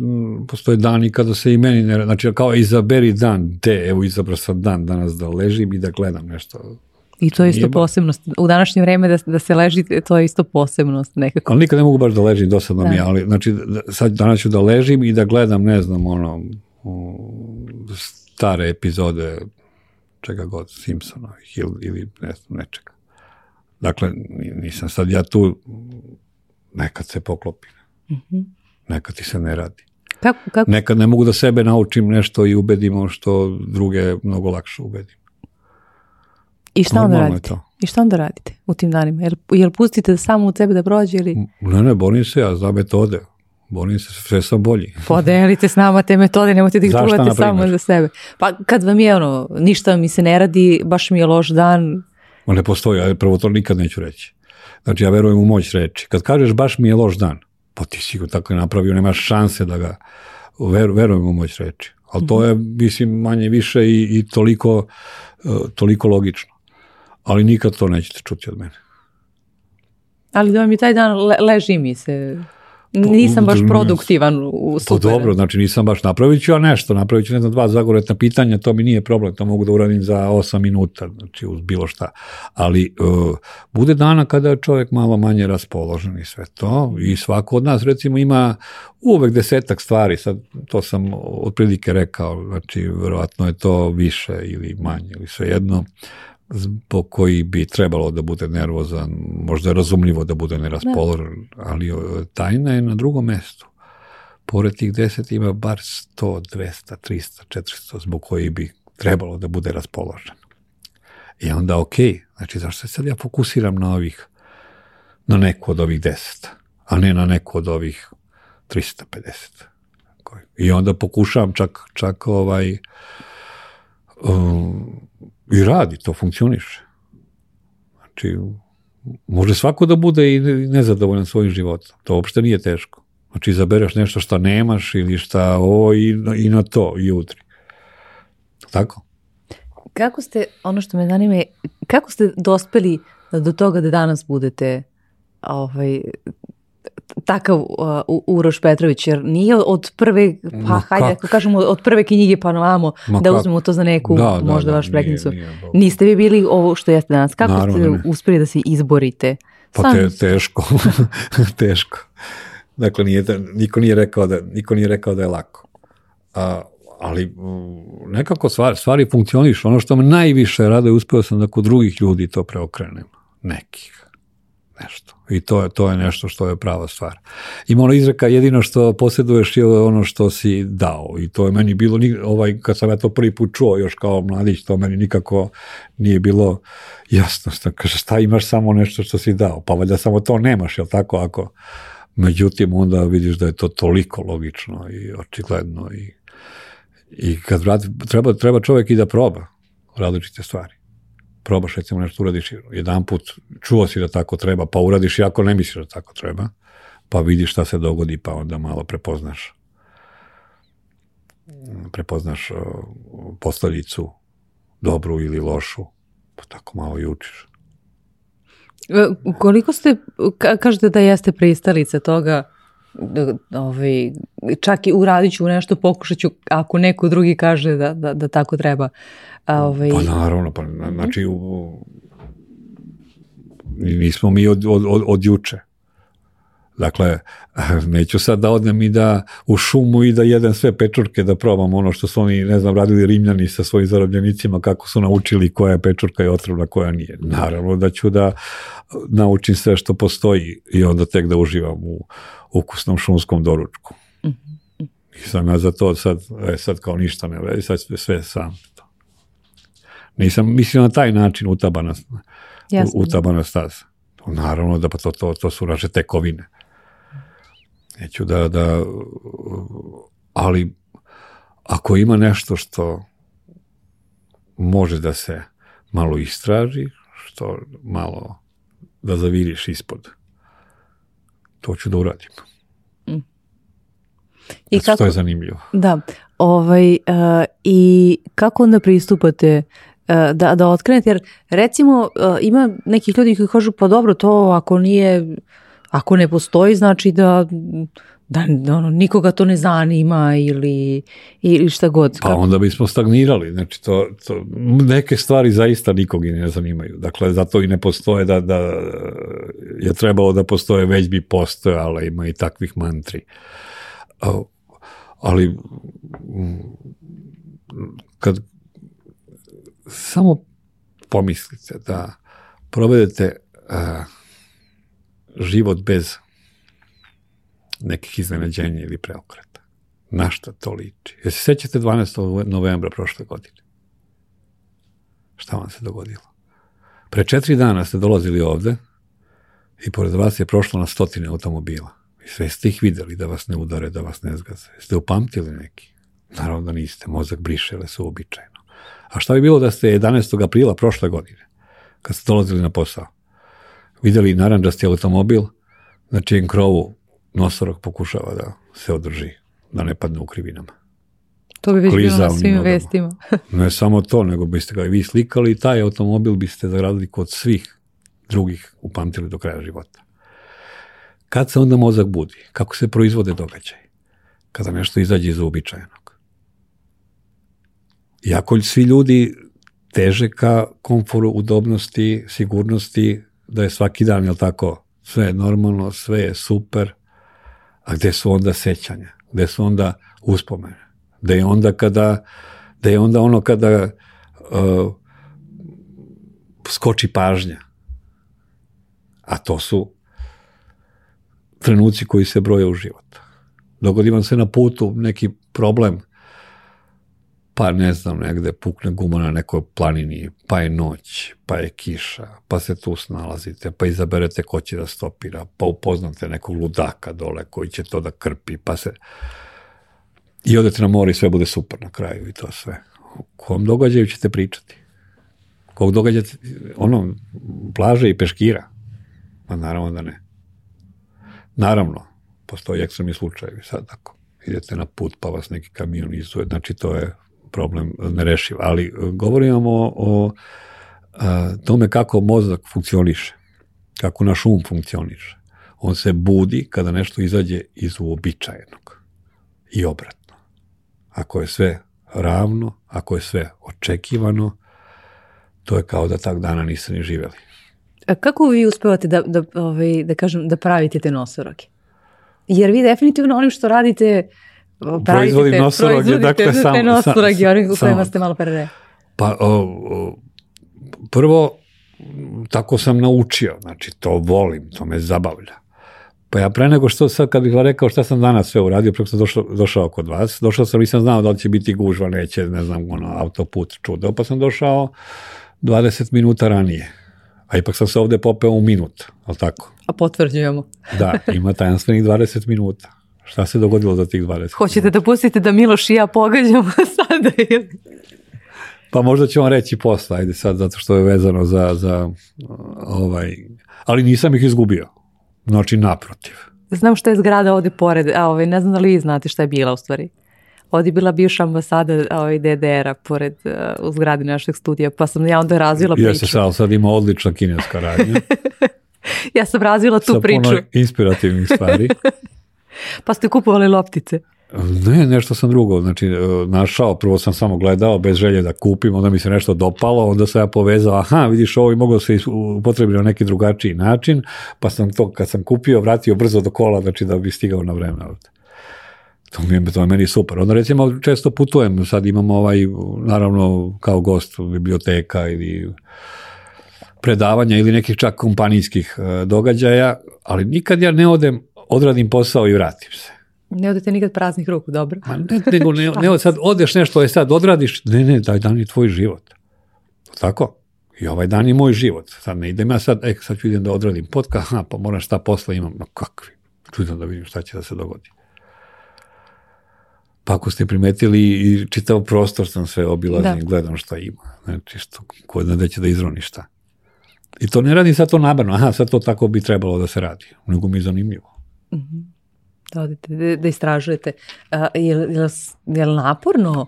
Speaker 1: postoje dani kada se i meni, ne, znači kao izaberi dan, te, evo izabra sam dan danas da ležim i da gledam nešto.
Speaker 2: I to je isto posebnost. U današnje vreme da, da se leži, to je isto posebnost nekako.
Speaker 1: Ali nikad ne mogu baš da ležim, dosadno da. mi je, da. ali znači da, sad danas ću da ležim i da gledam, ne znam, ono, stare epizode čega god, Simpsona ili, ili ne znam, nečega. Dakle, nisam sad ja tu nekad se poklopi. Mm -hmm. Nekad ti se ne radi.
Speaker 2: Kako, kako?
Speaker 1: Nekad ne mogu da sebe naučim nešto i ubedimo što druge mnogo lakše ubedim.
Speaker 2: I šta onda Normalno radite? I šta onda radite u tim danima? Jel, jel pustite da samo u sebe da prođe ili?
Speaker 1: Ne, ne, borim se, ja znam metode. Borim se, sve sam bolji.
Speaker 2: Podelite s nama te metode, nemojte da ih čuvate samo za sebe. Pa kad vam je ono, ništa mi se ne radi, baš mi je loš dan.
Speaker 1: Ma ne postoji, ja prvo to nikad neću reći. Znači, ja verujem u moć reči. Kad kažeš baš mi je loš dan, pa ti si ga tako napravio, nemaš šanse da ga ver, verujem u moć reči. Ali to je, mhm. mislim, manje više i, i toliko, e, toliko logično. Ali nikad to nećete čuti od mene.
Speaker 2: Ali da mi taj dan le, leži mi se nisam baš produktivan
Speaker 1: u pa super. Pa dobro, znači nisam baš napravit ću ja nešto, napravit ću ne znam dva zagoretna pitanja, to mi nije problem, to mogu da uradim za 8 minuta, znači uz bilo šta. Ali uh, bude dana kada je čovjek malo manje raspoložen i sve to i svako od nas recimo ima uvek desetak stvari, sad to sam otprilike rekao, znači verovatno je to više ili manje ili sve jedno, zbog koji bi trebalo da bude nervozan, možda je razumljivo da bude neraspoložen, da. ali tajna je na drugom mestu. Pored tih deset ima bar 100, 200, 300, 400 zbog koji bi trebalo da bude raspoložen. I onda ok, znači zašto se sad ja fokusiram na ovih, na neko od ovih deset, a ne na neko od ovih 350. I onda pokušavam čak, čak ovaj, um, I radi, to funkcioniše. Znači, može svako da bude i nezadovoljan svojim životom. To uopšte nije teško. Znači, izabereš nešto šta nemaš ili šta ovo i, i na to jutri. Tako?
Speaker 2: Kako ste, ono što me zanime, kako ste dospeli do toga da danas budete ovaj, takav uh, Uroš Petrović, jer nije od prve, pa Ma hajde ako kažemo od prve knjige pa namamo, da uzmemo to za neku da, da, da možda da, vašu preknicu. Niste vi bili ovo što jeste danas. Kako Naravno, ste da uspeli da se izborite?
Speaker 1: Pa te, teško, teško. Dakle, nije, niko, nije rekao da, niko nije rekao da je lako. A, ali mm, nekako stvari, stvari funkcionišu. Ono što me najviše rade, uspeo sam da kod drugih ljudi to preokrenem. Nekih nešto. I to, to je nešto što je prava stvar. Ima ono izreka, jedino što posjeduješ je ono što si dao. I to je meni bilo, ovaj, kad sam ja to prvi put čuo još kao mladić, to meni nikako nije bilo jasno. Kaže, šta imaš samo nešto što si dao? Pa valjda samo to nemaš, jel tako? Ako, međutim, onda vidiš da je to toliko logično i očigledno i, i kad vrat, treba, treba čovjek i da proba različite stvari probaš recimo nešto uradiš jedan put, čuo si da tako treba, pa uradiš i ako ne misliš da tako treba, pa vidiš šta se dogodi, pa onda malo prepoznaš prepoznaš posteljicu, dobru ili lošu, pa tako malo i učiš.
Speaker 2: E, koliko ste, kažete da jeste pristalica toga Da, ovaj, čak i uradit ću nešto, pokušat ću ako neko drugi kaže da, da, da tako treba. ovaj...
Speaker 1: Pa naravno, pa, znači u, nismo mi od, od, od, od juče. Dakle, neću sad da odnem i da u šumu i da jedem sve pečurke da probam ono što su oni, ne znam, radili rimljani sa svojim zarobljenicima, kako su naučili koja je pečurka i otrovna, koja nije. Naravno da ću da naučim sve što postoji i onda tek da uživam u ukusnom šumskom doručku. Mm-hmm. I sam ja za to sad, e, sad kao ništa ne vredi, sad sve, sve sam. To. Nisam mislio na taj način utabana, Jasne. utabana staza. Naravno da pa to, to, to su naše tekovine neću da, da, ali ako ima nešto što može da se malo istraži, što malo da zaviriš ispod, to ću da uradim. Mm. I znači, kako, to je zanimljivo.
Speaker 2: Da, ovaj, uh, i kako onda pristupate e, da, da otkrenete, jer recimo e, ima nekih ljudi koji kažu pa dobro to ako nije uh, Ako ne postoji, znači da, da da ono, nikoga to ne zanima ili, ili šta god.
Speaker 1: Pa onda bismo stagnirali, znači to, to, neke stvari zaista nikog i ne zanimaju, dakle zato i ne postoje da, da je trebalo da postoje, već bi ali ima i takvih mantri. Ali mm, kad samo pomislite da provedete uh, život bez nekih iznenađenja ili preokreta. Na šta to liči? Jel se sećate 12. novembra prošle godine? Šta vam se dogodilo? Pre četiri dana ste dolazili ovde i pored vas je prošlo na stotine automobila. I sve ste ih videli da vas ne udare, da vas ne zgaze. Ste upamtili neki? Naravno da niste, mozak briše, ali su običajno. A šta bi bilo da ste 11. aprila prošle godine, kad ste dolazili na posao? videli naranđasti automobil na čijem krovu nosorog pokušava da se održi, da ne padne u krivinama.
Speaker 2: To bi već bilo na svim nogama. vestima.
Speaker 1: ne samo to, nego biste ga vi slikali i taj automobil biste za kod svih drugih upamtili do kraja života. Kad se onda mozak budi? Kako se proizvode događaj? Kada nešto izađe iz uobičajenog. Iako svi ljudi teže ka komforu, udobnosti, sigurnosti, da je svaki dan, jel tako, sve je normalno, sve je super, a gde su onda sećanja, gde su onda uspomene, da je onda kada, da je onda ono kada uh, skoči pažnja, a to su trenuci koji se broje u životu. Dogodim vam se na putu neki problem, pa ne znam, negde pukne guma na nekoj planini, pa je noć, pa je kiša, pa se tu snalazite, pa izaberete ko će da stopira, pa upoznate nekog ludaka dole koji će to da krpi, pa se... I odete na more i sve bude super na kraju i to sve. O kom događaju ćete pričati? Kog događaja, ono, plaže i peškira? Pa naravno da ne. Naravno, postoji ekstremni slučajevi sad tako. Idete na put pa vas neki kamion izuje, znači to je problem nerešiv, ali e, govorimo o, o e, tome kako mozak funkcioniše, kako naš um funkcioniše. On se budi kada nešto izađe iz uobičajenog i obratno. Ako je sve ravno, ako je sve očekivano, to je kao da tak dana niste ni živeli.
Speaker 2: A e, kako vi uspevate da, da, ovaj, da, kažem, da pravite te nosoroke? Jer vi definitivno onim što radite proizvodim
Speaker 1: nosoroge,
Speaker 2: dakle sam... Proizvodite nosoroge, sam, oni u
Speaker 1: kojima
Speaker 2: ste malo pre
Speaker 1: Pa, o, o, prvo, tako sam naučio, znači to volim, to me zabavlja. Pa ja pre nego što sad, kad bih vam rekao šta sam danas sve uradio, preko sam došao, došao kod vas, došao sam, nisam znao da li će biti gužva, neće, ne znam, ono, autoput, čudo, pa sam došao 20 minuta ranije. A ipak sam se ovde popeo u minut, ali tako?
Speaker 2: A potvrđujemo.
Speaker 1: da, ima tajanstvenih 20 minuta. Šta se dogodilo za tih 20?
Speaker 2: Hoćete da pustite da Miloš i ja pogađamo sada
Speaker 1: Pa možda će on reći posle, ajde sad, zato što je vezano za, za ovaj... Ali nisam ih izgubio. Znači, naprotiv.
Speaker 2: Znam
Speaker 1: što
Speaker 2: je zgrada ovde pored, a ovaj, ne znam da li vi znate šta je bila u stvari. Ovde je bila bivša ambasada ovaj, DDR-a pored uh, u zgradi našeg studija, pa sam ja onda razvila priču. Jeste,
Speaker 1: sad, sad ima odlična kineska radnja.
Speaker 2: ja sam razvila tu Sa priču. Sa puno
Speaker 1: inspirativnih stvari.
Speaker 2: Pa ste kupovali loptice?
Speaker 1: Ne, nešto sam drugo, znači e, našao, prvo sam samo gledao bez želje da kupim, onda mi se nešto dopalo, onda sam ja povezao, aha, vidiš ovo i moglo se upotrebi na neki drugačiji način, pa sam to kad sam kupio vratio brzo do kola, znači da bi stigao na vreme. To, mi je, to je meni super. Onda recimo često putujem, sad imamo ovaj, naravno kao gost biblioteka ili predavanja ili nekih čak kompanijskih e, događaja, ali nikad ja ne odem odradim posao i vratim se.
Speaker 2: Ne odete nikad praznih ruku, dobro.
Speaker 1: Ma ne, nego ne, ne, sad odeš nešto, je sad odradiš, ne, ne, taj dan je tvoj život. Tako? I ovaj dan je moj život. Sad ne idem ja sad, e, sad ću idem da odradim potka, aha, pa moram šta posla imam. No kakvi? Čudno da vidim šta će da se dogodi. Pa ako ste primetili, i čitav prostor sam sve obilazim, da. gledam šta ima. Znači, što, ko zna da će da izroni šta. I to ne radi sad to namerno, aha, sad to tako bi trebalo da se radi. Nego mi je zanimljivo. Mm -hmm.
Speaker 2: Da odete, da, da istražujete. Uh, je, je, je naporno uh,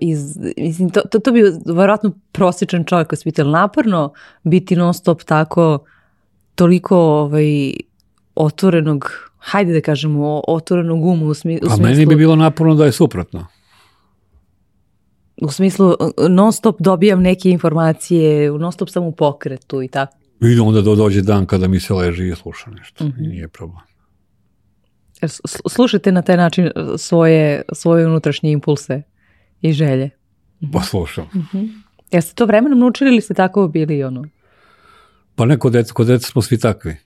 Speaker 2: iz, mislim, to, to, to bi verovatno prosječan čovjek ospital naporno biti non stop tako toliko ovaj, otvorenog, hajde da kažemo, otvorenog umu u, smi, u
Speaker 1: pa smislu... Pa meni bi bilo naporno da je suprotno.
Speaker 2: U smislu non stop dobijam neke informacije, non stop sam u pokretu i tako. I
Speaker 1: onda dođe dan kada mi se leži i sluša nešto. Mm -hmm. I nije problem.
Speaker 2: E, slušajte na taj način e, svoje, svoje unutrašnje impulse i želje.
Speaker 1: Mhm. Pa slušam. Mm
Speaker 2: -hmm. Jeste to vremenom naučili ili ste tako bili ono?
Speaker 1: Pa ne, kod dete, kod dete smo svi takvi.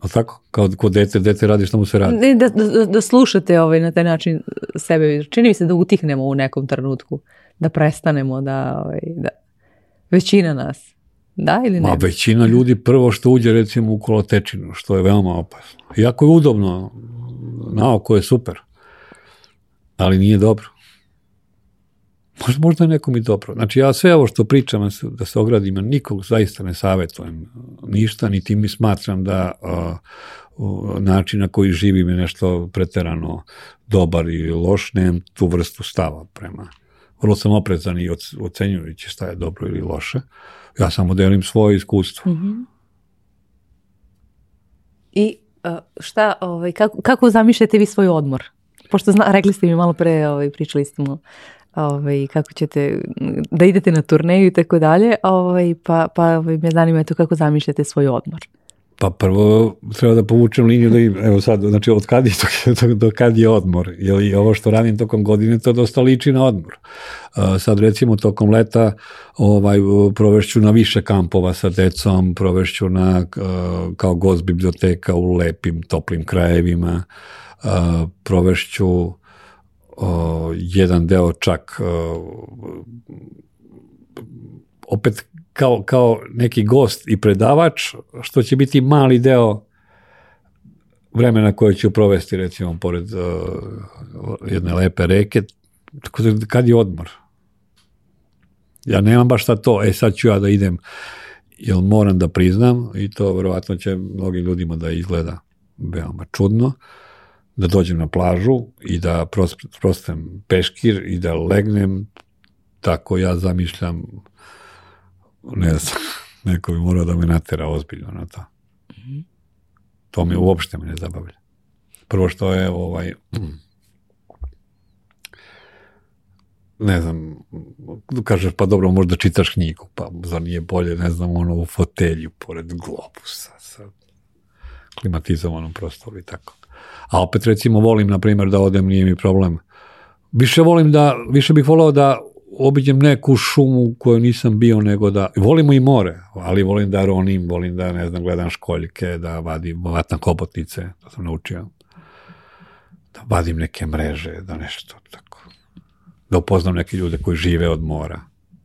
Speaker 1: A tako? Kao kod dete, dete radi što mu se radi. Ne,
Speaker 2: da, da, da, da slušate ovaj, na taj način sebe. Čini mi se da utihnemo u nekom trenutku. Da prestanemo, da, ovaj, da većina nas. Da ili ne?
Speaker 1: Ma većina ljudi prvo što uđe recimo u kolotečinu, što je veoma opasno. Iako je udobno, naoko je super, ali nije dobro. Možda, možda nekom i dobro. Znači ja sve ovo što pričam da se ogradim, nikog zaista ne savjetujem ništa, niti mi smatram da uh, način na koji živim je nešto preterano dobar ili loš, nemam tu vrstu stava prema. Vrlo sam oprezan i ocenjujući šta je dobro ili loše. Uh, Ja samo delim svoje iskustvo. Mm -hmm.
Speaker 2: I e, šta, ovaj, kako, kako zamišljate vi svoj odmor? Pošto zna, rekli ste mi malo pre, ovaj, pričali mu ovaj, kako ćete, da idete na turneju i tako dalje, ovaj, pa, pa ovaj, me zanima to kako zamišljate svoj odmor.
Speaker 1: Pa prvo treba da povučem liniju da im, evo sad, znači od kad je, to, do kad je odmor, jer i ovo što radim tokom godine to dosta liči na odmor. Sad recimo tokom leta ovaj, provešću na više kampova sa decom, provešću na kao gost biblioteka u lepim, toplim krajevima, provešću jedan deo čak opet kao, kao neki gost i predavač, što će biti mali deo vremena koje ću provesti, recimo, pored uh, jedne lepe reke, tako da kad je odmor? Ja nemam baš šta to, e sad ću ja da idem, jer moram da priznam, i to verovatno će mnogim ljudima da izgleda veoma čudno, da dođem na plažu i da prostem peškir i da legnem, tako ja zamišljam ne znam, neko bi morao da me natera ozbiljno na to. To mi uopšte me ne zabavlja. Prvo što je ovaj, ne znam, kažeš pa dobro, možda čitaš knjigu, pa za nije bolje, ne znam, ono u fotelju pored globusa sa klimatizovanom prostoru i tako. A opet recimo volim, na primjer, da odem, nije mi problem. Više volim da, više bih volao da obiđem neku šumu kojoj nisam bio nego da, volimo i more, ali volim da ronim, volim da, ne znam, gledam školjke, da vadim vatna kobotnice, to sam naučio. Da vadim neke mreže, da nešto tako. Da upoznam neke ljude koji žive od mora,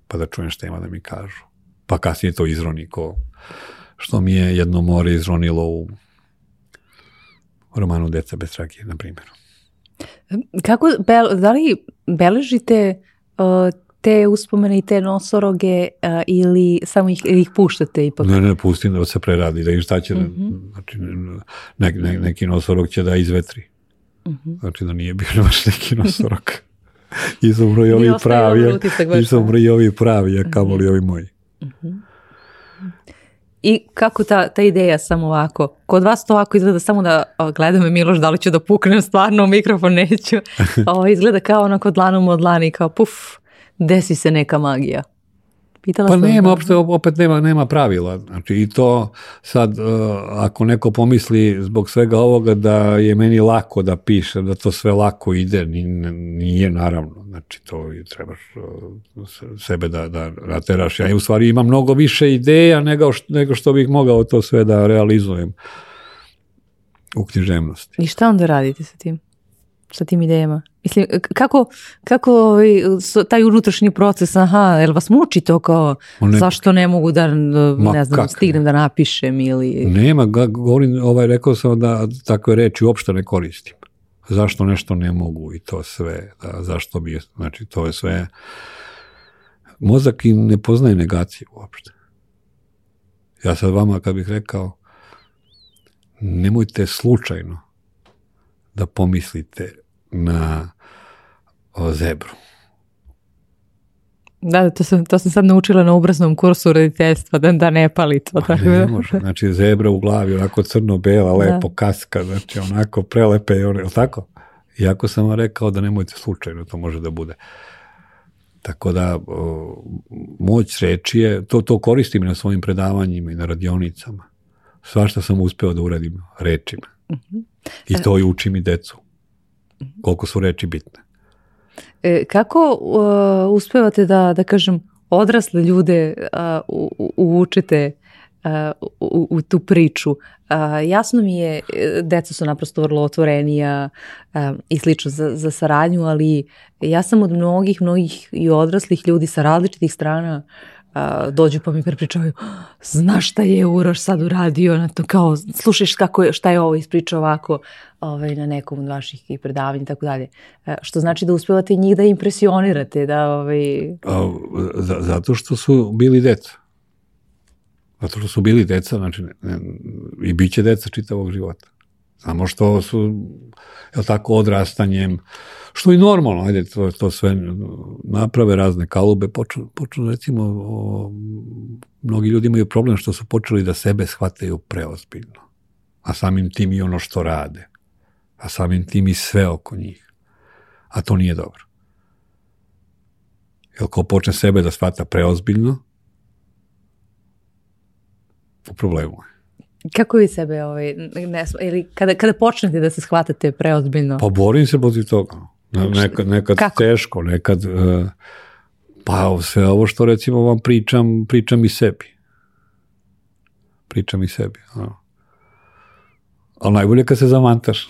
Speaker 1: pa da čujem šta ima da mi kažu. Pa kasnije to izroni ko, što mi je jedno more izronilo u romanu Deca bez tragije, na primjer.
Speaker 2: Kako, be, da li beležite Uh, te uspomene i te nosoroge uh, ili samo ih, ih puštate ipak?
Speaker 1: Ne, ne, pustim da se preradi, da im šta će, mm -hmm. znači ne, ne, neki nosorog će da izvetri. Mm -hmm. Znači da nije bio baš neki nosorog. I su i ovi pravi, i su da. i ovi pravi, a kamoli mhm. ovi moji. Mm -hmm.
Speaker 2: I kako ta, ta ideja samo ovako? Kod vas to ovako izgleda samo da o, gleda me Miloš da li ću da puknem stvarno u mikrofon, neću. O, izgleda kao onako kod dlanom od dlani, kao puf, desi se neka magija.
Speaker 1: Pitala pa nema, da. uopšte, opet nema, nema pravila. Znači i to sad, uh, ako neko pomisli zbog svega ovoga da je meni lako da pišem, da to sve lako ide, nije naravno. Znači to trebaš uh, sebe da, da rateraš. Ja u stvari imam mnogo više ideja nego što, nego što bih mogao to sve da realizujem u književnosti.
Speaker 2: I šta onda radite sa tim? sa tim idejama? Mislim, kako, kako ovaj, taj unutrašnji proces, aha, jel vas muči to kao, ne, zašto ne mogu da, da ma ne znam, kak? stignem da napišem ili...
Speaker 1: Nema, govorim, ovaj, rekao sam da takve reči uopšte ne koristim. Zašto nešto ne mogu i to sve, da, zašto bi, znači to je sve... Mozak i ne poznaje negaciju uopšte. Ja sad vama kad bih rekao, nemojte slučajno da pomislite na o, zebru.
Speaker 2: Da, da, to sam, to sam sad naučila na obraznom kursu roditeljstva, da, da ne pali to.
Speaker 1: Tako
Speaker 2: da.
Speaker 1: Ne može, znači zebra u glavi, onako crno-bela, da. lepo da. kaska, znači onako prelepe, je tako? Iako sam vam rekao da nemojte slučajno, to može da bude. Tako da, o, moć reči je, to, to koristim na svojim predavanjima i na radionicama. Svašta sam uspeo da uradim rečima. Mm -hmm. I e, to i učim i decu. Koliko su reči bitne.
Speaker 2: E, kako uh, uspevate da, da kažem, odrasle ljude uh, u, uvučete uh, u, u tu priču. Uh, jasno mi je, deca su naprosto vrlo otvorenija uh, i slično za, za saradnju, ali ja sam od mnogih, mnogih i odraslih ljudi sa različitih strana uh, dođu pa mi prepričavaju znaš šta je Uroš sad uradio na to kao slušaš kako je, šta je ovo ispričao ovako ovaj, na nekom od vaših predavanja i tako dalje. E, što znači da uspevate njih da impresionirate, da ovaj...
Speaker 1: A, zato što su bili deca. Zato što su bili deca, znači ne, i bit će deca čitavog života. Samo što su, je tako, odrastanjem, što i normalno, ajde, to, to sve naprave razne kalube, počnu, počnu recimo, o, mnogi ljudi imaju problem što su počeli da sebe shvataju preozbiljno, a samim tim i ono što rade, a samim tim i sve oko njih, a to nije dobro. Jer ko počne sebe da shvata preozbiljno, u problemu je.
Speaker 2: Kako vi sebe, ovaj, ne, ili kada, kada počnete da se shvatate preozbiljno?
Speaker 1: Pa borim se protiv toga. Ne, znači, nekad nekad Kako? teško, nekad... E, pa sve ovo što recimo vam pričam, pričam i sebi. Pričam i sebi. Ono. Ali najbolje kad se zamantaš.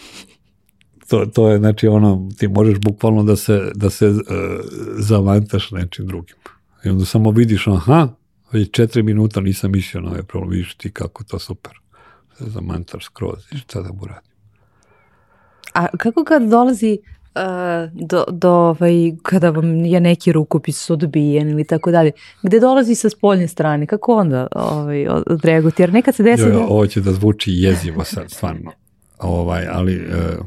Speaker 1: To, to je, znači, ono, ti možeš bukvalno da se, da se uh, e, zamantaš nečim drugim. I onda samo vidiš, aha, već četiri minuta nisam mislio na ovaj problem, vidiš ti kako to super za mantar skroz i šta da mu radim.
Speaker 2: A kako kad dolazi uh, do, do ovaj, kada vam je neki rukopis odbijen ili tako dalje, gde dolazi sa spoljne strane, kako onda ovaj, odreaguti? Jer nekad se desi... Jo, jo, da-
Speaker 1: ovo će da zvuči jezivo sad, stvarno. ovaj, ali...
Speaker 2: E,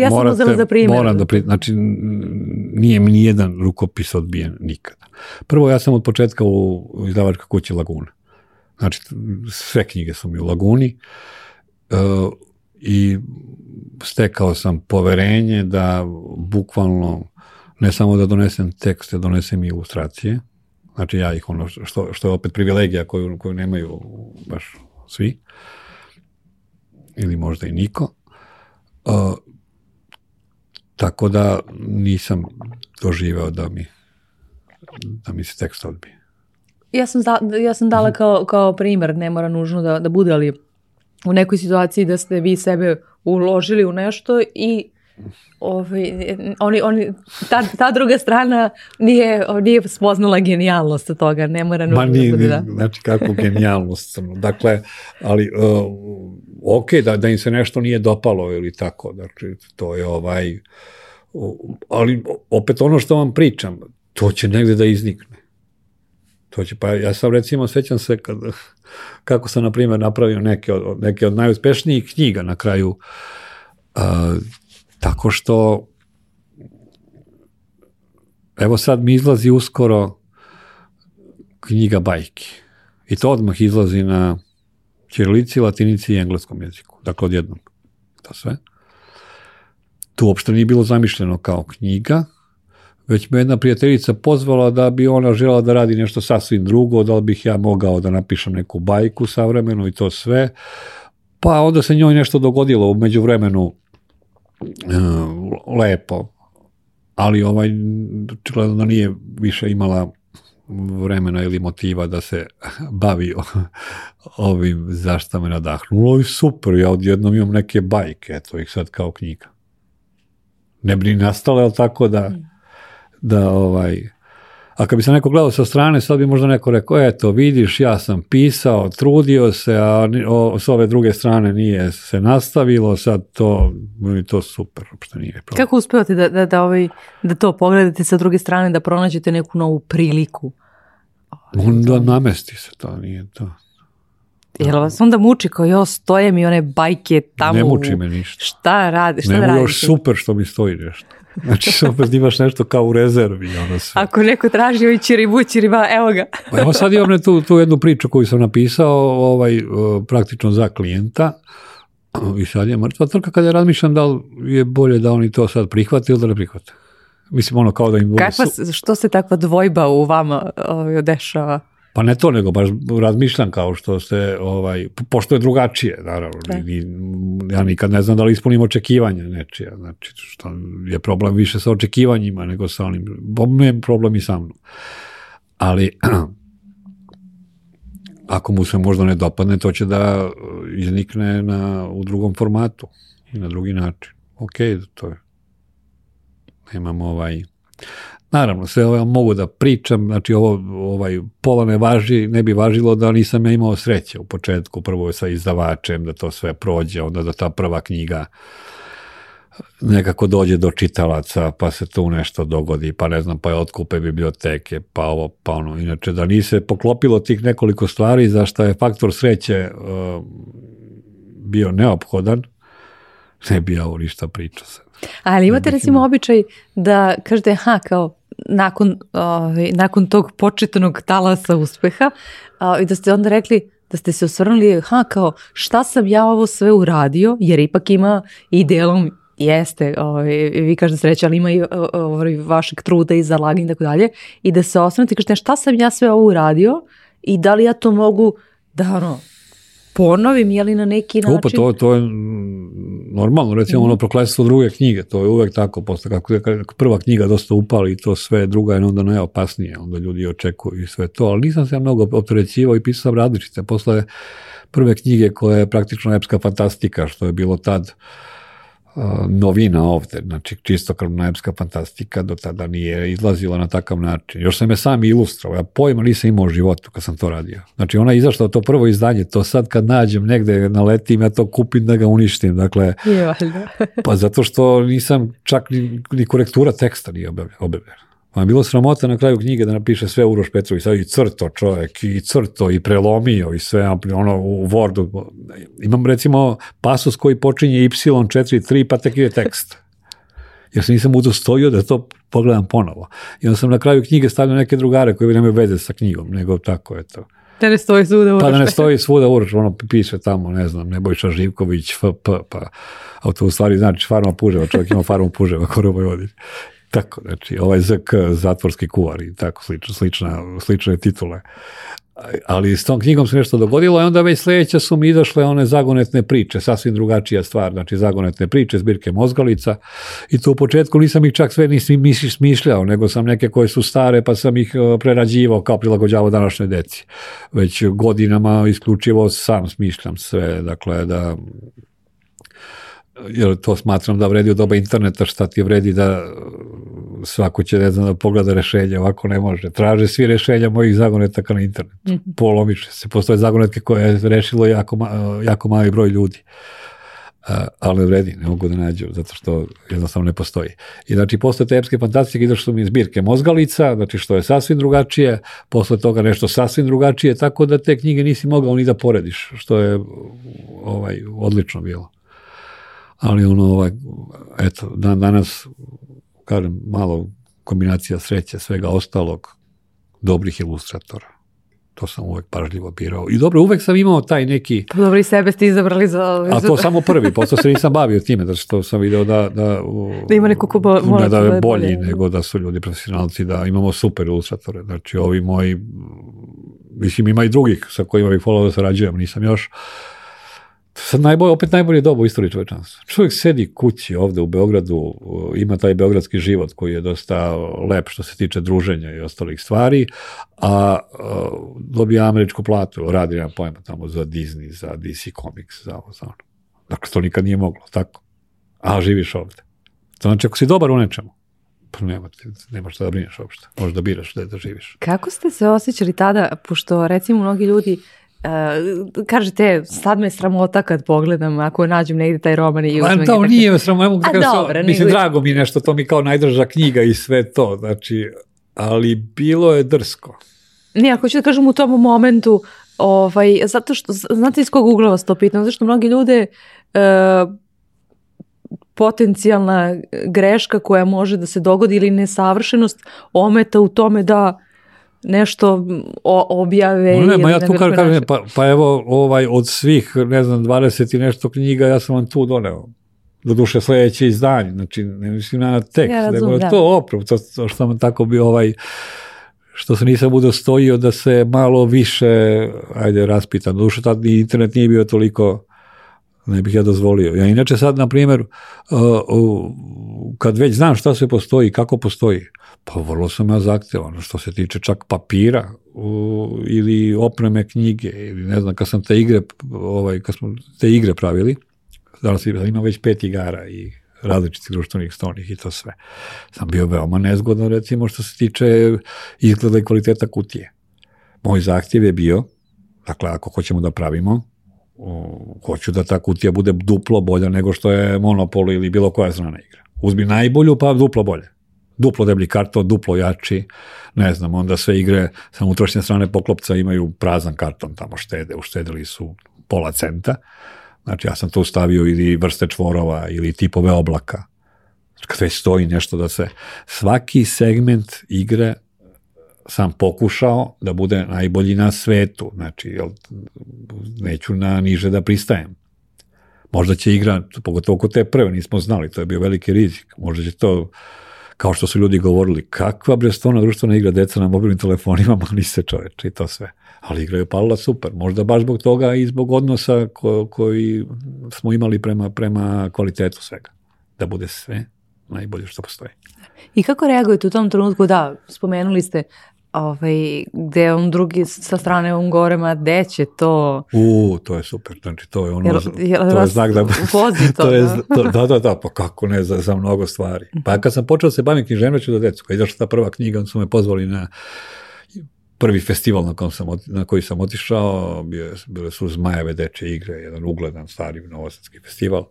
Speaker 2: ja sam morate, uzela
Speaker 1: za
Speaker 2: primjer.
Speaker 1: Moram da pri, znači, nije mi nijedan rukopis odbijen nikada. Prvo, ja sam od početka u izdavačka kući Laguna. Znači, sve knjige su mi u laguni uh, i stekao sam poverenje da bukvalno ne samo da donesem tekste, donesem i ilustracije. Znači ja ih ono, što, što je opet privilegija koju, koju nemaju baš svi. Ili možda i niko. Uh, tako da nisam doživao da mi da mi se tekst odbije
Speaker 2: ja sam, da, ja sam dala mhm. kao, kao primer, ne mora nužno da, da bude, ali u nekoj situaciji da ste vi sebe uložili u nešto i ovaj, oni, oni, ta, ta druga strana nije, nije spoznala genijalnost od toga, ne mora
Speaker 1: nužno Ma, da nije, da bude da. Znači kako genijalnost, dakle, ali uh, e, ok, da, da im se nešto nije dopalo ili tako, znači to je ovaj, ali opet ono što vam pričam, to će negde da iznikne. To će, pa ja sam recimo svećam se kad, kako sam na primjer napravio neke od, neke od najuspešnijih knjiga na kraju a, tako što evo sad mi izlazi uskoro knjiga bajke i to odmah izlazi na ćirilici, latinici i engleskom jeziku, dakle odjednom to sve. tu uopšte nije bilo zamišljeno kao knjiga, već me jedna prijateljica pozvala da bi ona žela da radi nešto sasvim drugo, da li bih ja mogao da napišem neku bajku savremenu i to sve. Pa onda se njoj nešto dogodilo umeđu vremenu e, lepo, ali ovaj, očigledno da nije više imala vremena ili motiva da se bavi ovim zašta me nadahnulo i super, ja odjednom imam neke bajke, eto ih sad kao knjiga. Ne bi nastala, ali tako da... Mm da ovaj, a kad bi se neko gledao sa strane, sad bi možda neko rekao, eto, vidiš, ja sam pisao, trudio se, a o, s ove druge strane nije se nastavilo, sad to, to super, uopšte nije problem.
Speaker 2: Kako uspevate da, da, da, ovaj, da to pogledate sa druge strane, da pronađete neku novu priliku?
Speaker 1: Onda namesti se to, nije to.
Speaker 2: Jel vas onda muči kao jo, stoje mi one bajke tamo?
Speaker 1: Ne muči me ništa.
Speaker 2: Šta radi, šta ne da radite?
Speaker 1: Još super što mi stoji nešto. Znači, opet imaš nešto kao u rezervi. Ono
Speaker 2: sve. Ako neko traži ovi čiribu, čiriba, evo ga.
Speaker 1: Pa evo sad imam tu, tu jednu priču koju sam napisao, ovaj, e, praktično za klijenta, i sad je mrtva trka kada razmišljam da li je bolje da oni to sad prihvate ili da ne prihvate. Mislim, ono kao da im bude...
Speaker 2: Kakva, su... što se takva dvojba u vama ovaj, dešava?
Speaker 1: Pa ne to, nego baš razmišljam kao što ste, ovaj, pošto je drugačije, naravno. Da. Ni, ja nikad ne znam da li ispunim očekivanja nečija. Znači, što je problem više sa očekivanjima nego sa onim, je problem i sa mnom. Ali, ako mu se možda ne dopadne, to će da uh, iznikne na, u drugom formatu i na drugi način. Ok, to je. Nemam ovaj... Naravno, sve ovo ja mogu da pričam, znači ovo ovaj, pola ne važi, ne bi važilo da nisam ja imao sreće u početku, prvo sa izdavačem, da to sve prođe, onda da ta prva knjiga nekako dođe do čitalaca, pa se tu nešto dogodi, pa ne znam, pa je otkupe biblioteke, pa ovo, pa ono. Inače, da nise poklopilo tih nekoliko stvari za što je faktor sreće uh, bio neophodan, ne bi ja ovo ništa pričao
Speaker 2: sad. Ali imate recimo običaj da kažete, ha, kao nakon, ovaj, nakon tog početnog talasa uspeha i da ste onda rekli da ste se osvrnuli, ha kao šta sam ja ovo sve uradio, jer ipak ima i delom jeste, ovaj, vi kažete sreća, ali ima i ovaj, vašeg truda i zalaganja i tako dalje, i da se osvrnete i kažete e, šta sam ja sve ovo uradio i da li ja to mogu da ono, ponovim, je li na neki način... Opa,
Speaker 1: to, to je mm, normalno, recimo mm. ono prokletstvo druge knjige, to je uvek tako, posle kako je prva knjiga dosta upali i to sve, druga je onda najopasnije, onda ljudi očekuju i sve to, ali nisam se ja mnogo opterećivao i pisao sam različite, posle prve knjige koja je praktično epska fantastika, što je bilo tad, novina ovde, znači čisto krvnoepska fantastika do tada nije izlazila na takav način. Još sam je sam ilustrovao, ja pojma nisam imao u životu kad sam to radio. Znači ona je izašla to prvo izdanje, to sad kad nađem negde, naletim, ja to kupim da ga uništim, dakle. Je, valjda. pa zato što nisam čak ni, ni korektura teksta nije objavljena. Pa bilo sramota na kraju knjige da napiše sve Uroš Petrović, sad i crto čovjek, i crto, i prelomio, i sve, ono, u Wordu. Imam, recimo, pasus koji počinje Y43, pa tek je tekst. Jer se nisam udostojio da to pogledam ponovo. I onda sam na kraju knjige stavio neke drugare koji nemaju veze sa knjigom, nego tako je to.
Speaker 2: Da ne stoji
Speaker 1: svuda Uroš. Pa da ne
Speaker 2: stoji svuda Uroš,
Speaker 1: ono piše tamo, ne znam, Nebojša Živković, FP, pa, a to u stvari znači farma Puževa, čovjek ima farmu Puževa, ko Vojvodin. Tako, znači, ovaj ZK zatvorski kuvar i tako slično, slična, slične titule. Ali s tom knjigom se nešto dogodilo i onda već sledeće su mi izašle one zagonetne priče, sasvim drugačija stvar, znači zagonetne priče, zbirke mozgalica i to u početku nisam ih čak sve ni smišljao, nego sam neke koje su stare pa sam ih e, prerađivao kao prilagođavao današnjoj deci. Već godinama isključivo sam smišljam sve, dakle da jer to smatram da vredi od doba interneta, šta ti vredi da uh, svako će, ne znam, da pogleda rešenje, ovako ne može. Traže svi rešenja mojih zagonetaka na internetu. Mm -hmm. Polomiče se. Postoje zagonetke koje je rešilo jako, uh, jako mali broj ljudi. A, uh, ali ne vredi, ne mogu da nađu, zato što jednostavno ne postoji. I znači, posle te epske fantastike izašli mi zbirke mozgalica, znači što je sasvim drugačije, posle toga nešto sasvim drugačije, tako da te knjige nisi mogao ni da porediš, što je ovaj, odlično bilo ali ono, ovaj, eto, dan danas, kažem, malo kombinacija sreće, svega ostalog, dobrih ilustratora. To sam uvek pažljivo birao. I dobro, uvek sam imao taj neki...
Speaker 2: Dobro, i sebe ste izabrali za...
Speaker 1: A to samo prvi, posle se nisam bavio time, da što sam video da...
Speaker 2: Da, da ima neko ko bo,
Speaker 1: da, da je bolji nego da su ljudi profesionalci, da imamo super ilustratore. Znači, ovi moji... Mislim, ima i drugih sa kojima bih volao da sarađujem, nisam još. Uh, sad najbolje, opet najbolje doba u istoriji čovečanstva. Čovjek sedi kući ovde u Beogradu, e, ima taj beogradski život koji je dosta e, lep što se tiče druženja i ostalih stvari, a, a e, dobija američku platu, radi jedan pojma tamo za Disney, za DC Comics, za ovo, za ono. Dakle, to nikad nije moglo, tako? A živiš ovde. To znači, ako si dobar u nečemu, pa nema, nema šta da brineš uopšte. Možeš da biraš da, da živiš.
Speaker 2: Kako ste se osjećali tada, pošto recimo mnogi ljudi Uh, kažete, sad me sramota kad pogledam, ako nađem negde taj roman i uzmem. To da,
Speaker 1: nije me sramota, ja mogu da dobro, mislim, nego... drago mi nešto, to mi kao najdraža knjiga i sve to, znači, ali bilo je drsko.
Speaker 2: Ne, ako ću da kažem u tom momentu, ovaj, zato što, znate iz kog ugla vas to pitam, zato što mnogi ljude uh, potencijalna greška koja može da se dogodi ili nesavršenost ometa u tome da nešto objave. No, nema,
Speaker 1: ja
Speaker 2: tu kažem, kažem
Speaker 1: pa, pa evo ovaj, od svih, ne znam, 20 i nešto knjiga, ja sam vam tu doneo. Do duše sledeće izdanje, znači ne mislim na tekst, ja razum, nego da. to oprav, to, to što sam tako bio ovaj, što se nisam udostojio da se malo više, ajde, raspitan. Do duše tad internet nije bio toliko ne bih ja dozvolio. Ja inače sad, na primjer, uh, kad već znam šta se postoji, kako postoji, pa vrlo sam ja zahtjevan što se tiče čak papira ili opreme knjige ili ne znam, kad sam te igre, ovaj, kad smo te igre pravili, danas ima već pet igara i različitih društvenih stonih i to sve. Sam bio veoma nezgodan, recimo, što se tiče izgleda i kvaliteta kutije. Moj zahtjev je bio, dakle, ako hoćemo da pravimo, hoću da ta kutija bude duplo bolja nego što je monopol ili bilo koja strana igra. Uzmi najbolju pa duplo bolje. Duplo deblji karton, duplo jači, ne znam, onda sve igre sa utrošnje strane poklopca imaju prazan karton tamo štede, uštedili su pola centa. Znači ja sam tu stavio ili vrste čvorova ili tipove oblaka. Sve već stoji nešto da se svaki segment igre sam pokušao da bude najbolji na svetu, znači jel, neću na niže da pristajem. Možda će igra, pogotovo kod te prve, nismo znali, to je bio veliki rizik, možda će to, kao što su ljudi govorili, kakva brestovna društvena igra deca na mobilnim telefonima, mali se čoveče i to sve. Ali igra je palila super, možda baš zbog toga i zbog odnosa ko, koji smo imali prema, prema kvalitetu svega, da bude sve najbolje što postoji.
Speaker 2: I kako reagujete u tom trenutku, da, spomenuli ste ovaj, gde on drugi sa strane on gore, ma gde će to?
Speaker 1: U, to je super, znači to je ono, jel, jel to je znak da...
Speaker 2: Vozi to, to je, da? to,
Speaker 1: da, da, da, pa kako ne, za, za mnogo stvari. Pa kad sam počeo da se bavim književnoću za decu, kad izašla ta prva knjiga, on su me pozvali na prvi festival na, kom sam, na koji sam otišao, bio, bile su Zmajeve deče igre, jedan ugledan stari novosadski festival. Uh,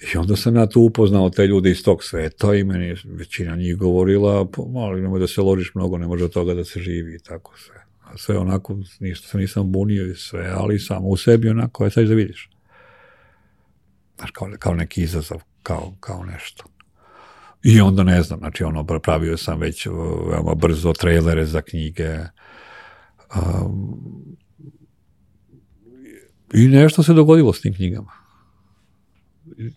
Speaker 1: I onda sam ja tu upoznao te ljude iz tog sveta i meni većina njih govorila, pa, ali nemoj da se ložiš mnogo, ne može od toga da se živi i tako sve. A sve onako, ništa se nisam bunio i sve, ali samo u sebi onako, je sad da vidiš. Znaš, kao, kao neki izazov, kao, kao nešto. I onda ne znam, znači ono, pravio sam već uh, veoma brzo trailere za knjige, um, I nešto se dogodilo s tim knjigama.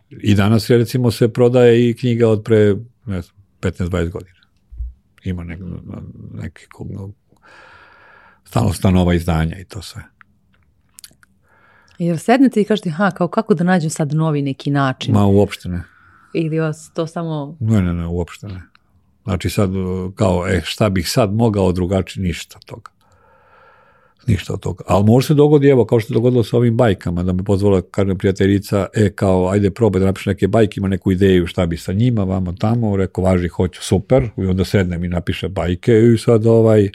Speaker 1: I danas, recimo, se prodaje i knjiga od pre, ne znam, 15-20 godina. Ima nek, neki stalno stanova izdanja i to sve.
Speaker 2: Jer sednete i kažete, ha, kao kako da nađem sad novi neki način?
Speaker 1: Ma, uopšte ne.
Speaker 2: Ili vas to samo...
Speaker 1: Ne, ne, ne, uopšte ne. Znači sad, kao, e, šta bih sad mogao drugačije, ništa toga ništa od toga. Ali može se dogodi, evo, kao što se dogodilo sa ovim bajkama, da me pozvala, kažem, prijateljica, e, kao, ajde, probaj da napiše neke bajke, ima neku ideju šta bi sa njima, vamo tamo, rekao, važi, hoću, super, i onda sednem i napiše bajke i sad, ovaj,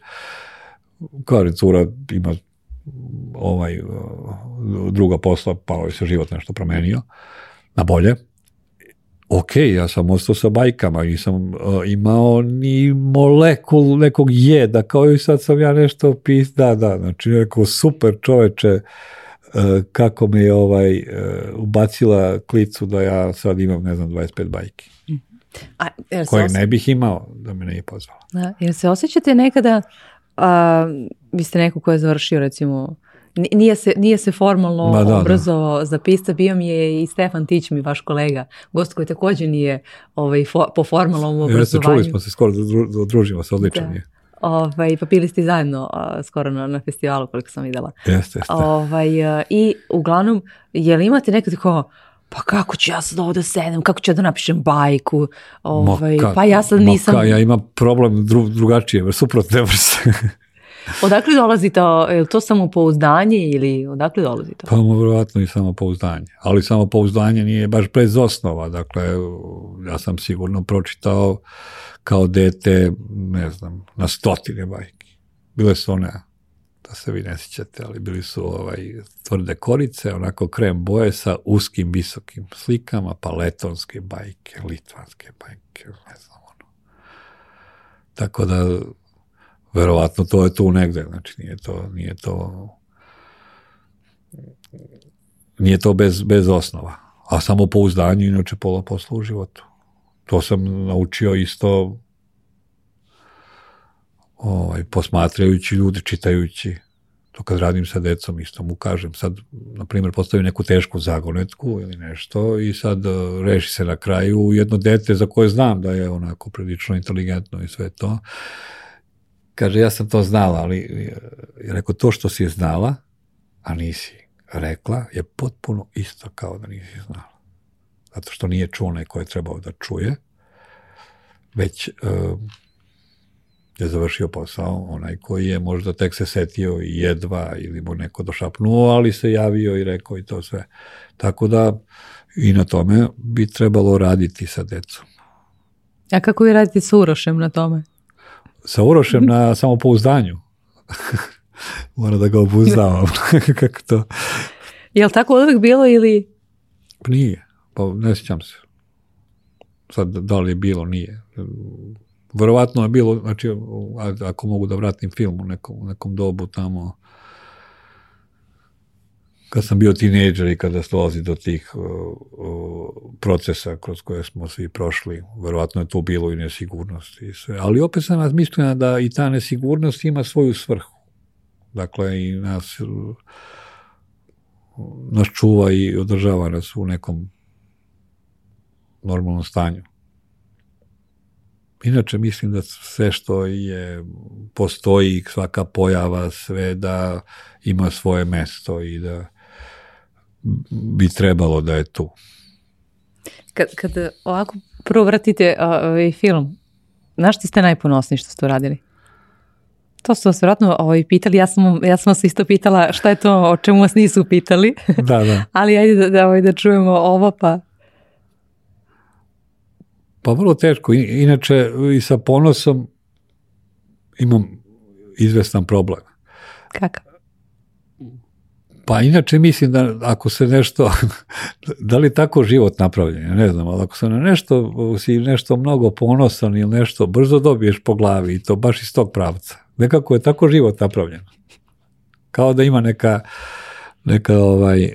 Speaker 1: kaže, cura ima ovaj, druga posla, pa ovaj se život nešto promenio, na bolje, ok, ja sam ostao sa bajkama, nisam uh, imao ni molekul nekog jeda, kao i sad sam ja nešto pis, da, da, znači rekao super čoveče, uh, kako me je ovaj, uh, ubacila klicu da ja sad imam, ne znam, 25 bajki. Mhm. A, jer koje osje... ne bih imao da me ne je pozvala.
Speaker 2: Da, jer se osjećate nekada, a, vi ste neko ko je završio recimo Nije se, nije se formalno ba, da, da, obrazovao da. za pista, bio mi je i Stefan Tić mi, vaš kolega, gost koji takođe nije ovaj, fo, po formalnom obrazovanju. Ja se čuli smo se
Speaker 1: skoro, družimo se, odlično da. je.
Speaker 2: Ovaj, pa bili ste zajedno a, skoro na, na festivalu, koliko sam videla. Jeste,
Speaker 1: jeste. Ovaj,
Speaker 2: a, e, I uglavnom, je li imate nekad kao, pa kako ću ja sad ovde da sedem, kako ću ja da napišem bajku, ovaj, ka, pa ja sad nisam... Ka,
Speaker 1: ja imam
Speaker 2: problem
Speaker 1: dru, drugačije, suprotne vrste.
Speaker 2: Odakle dolazi to, je li to samopouzdanje ili odakle dolazi to?
Speaker 1: Pa mu vjerojatno i samopouzdanje, ali samopouzdanje nije baš bez osnova, dakle ja sam sigurno pročitao kao dete, ne znam, na stotine bajki. Bile su one, da se vi ne sjećate, ali bili su ovaj, tvrde korice, onako krem boje sa uskim, visokim slikama, pa letonske bajke, litvanske bajke, ne znam ono. Tako da verovatno to je tu negde, znači nije to, nije to, nije to bez, bez osnova. A samo pouzdanje, inače pola poslu u životu. To sam naučio isto ovaj, posmatrajući ljudi, čitajući. To kad radim sa decom, isto mu kažem. Sad, na primjer, postavim neku tešku zagonetku ili nešto i sad e, reši se na kraju jedno dete za koje znam da je onako prilično inteligentno i sve to. Kaže, ja sam to znala, ali e, rekao, to što si znala, a nisi rekla, je potpuno isto kao da nisi znala. Zato što nije čuo neko je trebao da čuje, već uh, je završio posao onaj koji je možda tek se setio i jedva ili mu neko došapnuo, ali se javio i rekao i to sve. Tako da i na tome bi trebalo raditi sa decom.
Speaker 2: A kako vi radite sa Urošem na tome?
Speaker 1: sa Urošem mhm. na samopouzdanju. Mora da ga obuzdavam. Kako to?
Speaker 2: Je li tako uvijek bilo ili?
Speaker 1: Pa nije. Pa ne sjećam se. Sad da li je bilo, nije. Verovatno je bilo, znači ako mogu da vratim film u nekom, nekom dobu tamo kad sam bio tinejdžer i kada dolazi do tih procesa kroz koje smo svi prošli, verovatno je to bilo i nesigurnost i sve. Ali opet sam razmislio da i ta nesigurnost ima svoju svrhu. Dakle, i nas, nas čuva i održava nas u nekom normalnom stanju. Inače, mislim da sve što je, postoji, svaka pojava, sve da ima svoje mesto i da bi trebalo da je tu.
Speaker 2: Kad, kad ovako prvo vratite ovaj film, na što ste najponosniji što ste uradili? To su vas vjerojatno ovaj, pitali, ja sam, ja sam vas isto pitala šta je to o čemu vas nisu pitali,
Speaker 1: da, da.
Speaker 2: ali ajde da, da, ovaj, da čujemo ovo pa.
Speaker 1: Pa vrlo teško, inače i sa ponosom imam izvestan problem.
Speaker 2: Kako?
Speaker 1: Pa inače mislim da ako se nešto, da li tako život napravljen, ne znam, ali ako se na nešto, si nešto mnogo ponosan ili nešto, brzo dobiješ po glavi i to baš iz tog pravca. Nekako je tako život napravljen. Kao da ima neka, neka ovaj, e,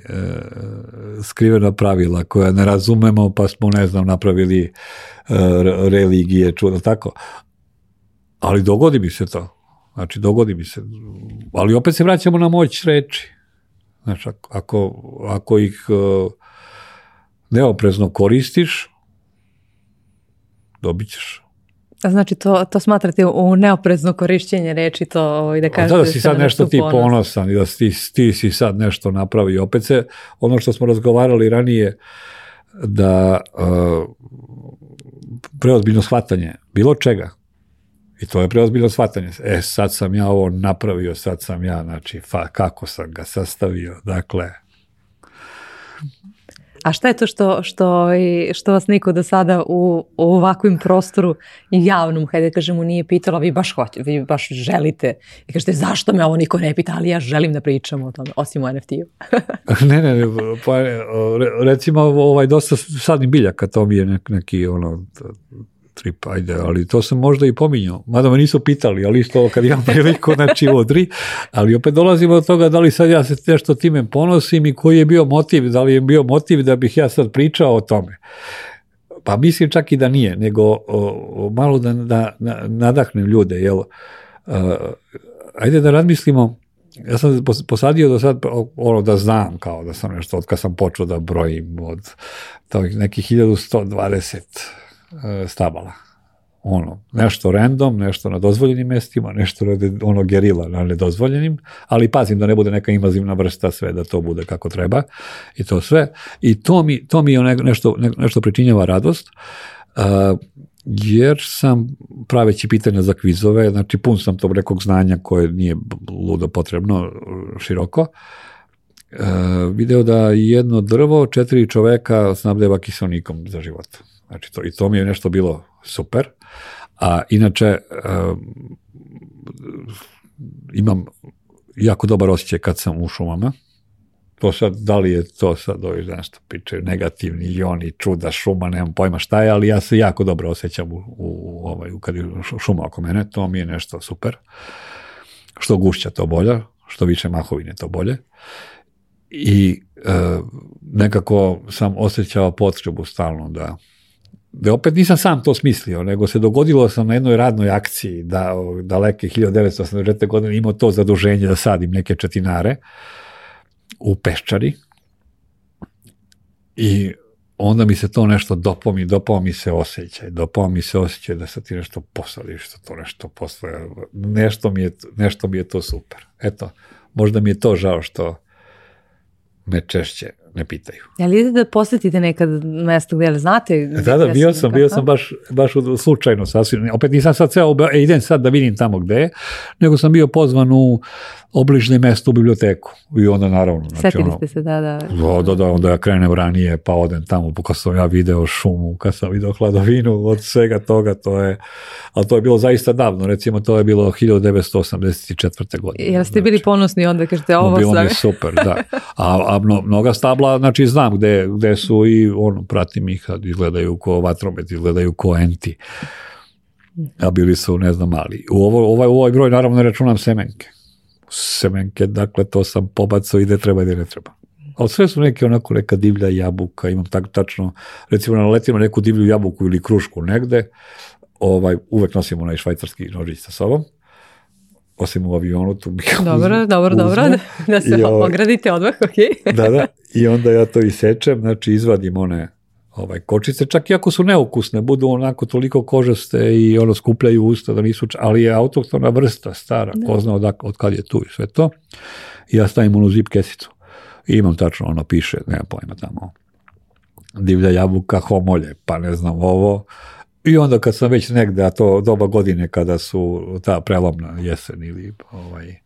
Speaker 1: skrivena pravila koja ne razumemo pa smo, ne znam, napravili e, religije, čudo, tako. Ali dogodi mi se to. Znači, dogodi mi se. Ali opet se vraćamo na moć reči Znači, ako, ako ih e, neoprezno koristiš, dobit ćeš.
Speaker 2: A znači to, to smatrate u neoprezno korišćenje reči, to i ovaj, da kažete... da,
Speaker 1: da,
Speaker 2: da
Speaker 1: si sad nešto ti ponosan, ponosan i da ti, ti si sad nešto napravi. Opet se, ono što smo razgovarali ranije, da uh, preozbiljno shvatanje bilo čega I to je preozbiljno shvatanje. E, sad sam ja ovo napravio, sad sam ja, znači, fa, kako sam ga sastavio, dakle.
Speaker 2: A šta je to što, što, što vas niko do sada u, u ovakvim prostoru i javnom, hajde da kažemo, nije pitalo, vi baš hoćete, vi baš želite. I kažete, zašto me ovo niko ne pita, ali ja želim da pričam o tome, osim o NFT-u.
Speaker 1: ne, ne, ne, pa e, recimo ovaj dosta sadni biljaka, to mi je neki, ono, trip, ajde, ali to sam možda i pominjao, mada me nisu pitali, ali isto kad imam priliku, znači odri, ali opet dolazimo do toga da li sad ja se nešto time ponosim i koji je bio motiv, da li je bio motiv da bih ja sad pričao o tome. Pa mislim čak i da nije, nego o, o, malo da, da na, da nadahnem ljude, jel? A, e, ajde da razmislimo, ja sam posadio do sad ono da znam kao da sam nešto od kad sam počeo da brojim od to, nekih 1120 E, stabala. Ono, nešto random, nešto na dozvoljenim mestima, nešto ono gerila na nedozvoljenim, ali pazim da ne bude neka invazivna vrsta sve, da to bude kako treba i to sve. I to mi, to mi je nešto, ne, nešto pričinjava radost. Uh, jer sam praveći pitanja za kvizove, znači pun sam tog nekog znanja koje nije ludo potrebno široko, E, video da jedno drvo četiri čoveka snabdeva kiselnikom za život. Znači, to, i to mi je nešto bilo super. A inače, um, imam jako dobar osjećaj kad sam u šumama. To sad, da li je to sad, ovi, znaš, to piče, negativni ioni, čuda, šuma, nemam pojma šta je, ali ja se jako dobro osjećam u, u, u ovaj, kad je šuma oko mene, to mi je nešto super. Što gušća, to bolje, što više mahovine, to bolje i e, nekako sam osjećao potrebu stalno da da opet nisam sam to smislio, nego se dogodilo sam na jednoj radnoj akciji da daleke 1980. godine imao to zaduženje da sadim neke četinare u Peščari i onda mi se to nešto dopomi, dopao mi se osjećaj, dopao mi se osjećaj da sad ti nešto posadiš, što da to nešto postoje, nešto mi je, nešto mi je to super. Eto, možda mi je to žao što Beczeszcie. ne pitaju.
Speaker 2: li idete da posetite nekad mesto gde znate?
Speaker 1: Gde da, da, bio sam, bio sam baš, baš slučajno sasvim. Opet nisam sad ceo, e, idem sad da vidim tamo gde, nego sam bio pozvan u obližnje mesto u biblioteku. I onda naravno...
Speaker 2: Znači, Setili ono, ste se, da,
Speaker 1: da. Da, da, da, onda ja krenem ranije, pa odem tamo, pa kad sam ja video šumu, kad sam video hladovinu, od svega toga, to je... Ali to je bilo zaista davno, recimo to je bilo 1984. godine.
Speaker 2: Jel ste znači, bili ponosni onda, kažete, ovo sam... Bilo mi
Speaker 1: super, da. A, a mnoga stabla tabla, znači znam gde, gde su i ono, pratim ih izgledaju ko vatromet, izgledaju ko enti. A bili su, ne znam, ali u ovo, ovaj, ovaj broj naravno ne računam semenke. Semenke, dakle, to sam pobacao ide treba i ne treba. Ali sve su neke onako neka divlja jabuka, imam tako tačno, recimo na letima neku divlju jabuku ili krušku negde, ovaj, uvek nosim onaj švajcarski nožić sa sobom, osim u avionu, tu mi
Speaker 2: dobro, uzme, dobro, uzme, dobro, da, da se ovaj, ogradite odmah, ok.
Speaker 1: da, da, i onda ja to isečem, znači izvadim one ovaj, kočice, čak i ako su neukusne, budu onako toliko kožaste i ono skupljaju usta da nisu, ali je autohtona vrsta stara, da. ko zna od, od kad je tu i sve to. I ja stavim onu zip kesicu. I imam tačno ono piše, nema pojma tamo, divlja jabuka, homolje, pa ne znam ovo, I onda kad sam već negde, a to doba godine kada su ta prelomna jesen ili ovaj, eh,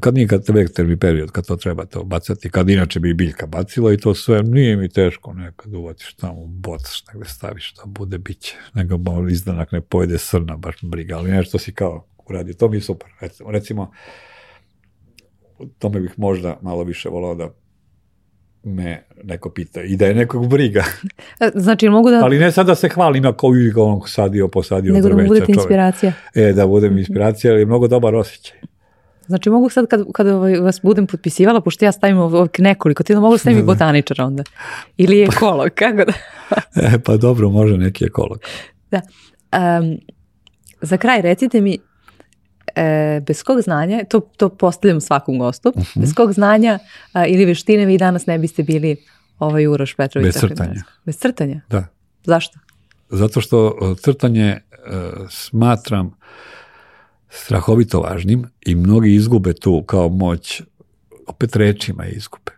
Speaker 1: kad nije kad vektorni period, kad to treba to bacati, kad inače bi biljka bacila i to sve, nije mi teško nekad uvatiš tamo, bocaš, negde staviš, da bude, biće, Nego malo izdanak ne pojede srna, baš briga, ali nešto si kao uradi, to mi je super. Recimo, recimo tome bih možda malo više volao da me neko pita i da je nekog briga.
Speaker 2: E, znači, mogu da...
Speaker 1: Ali ne sad da se hvalim ja kao uvijek onom sadio, posadio Nego da drveća. Nego da budete čovjek. inspiracija. E, da budem mhm. inspiracija, ali je mnogo dobar osjećaj.
Speaker 2: Znači mogu sad kad, kad ovaj, vas budem potpisivala, pošto ja stavim ovak nekoliko, ti da mogu da stavim i mhm. botaničar onda. Ili ekolog, kako da?
Speaker 1: e, pa dobro, može neki ekolog.
Speaker 2: Da. Um, za kraj recite mi e, bez kog znanja, to, to postavljam svakom gostu, uh mhm. -huh. bez kog znanja a, ili veštine vi danas ne biste bili ovaj Uroš Petrović.
Speaker 1: Bez crtanja.
Speaker 2: Bez crtanja?
Speaker 1: Da.
Speaker 2: Zašto?
Speaker 1: Zato što e, crtanje e, smatram strahovito važnim i mnogi izgube tu kao moć, opet rečima je izgube.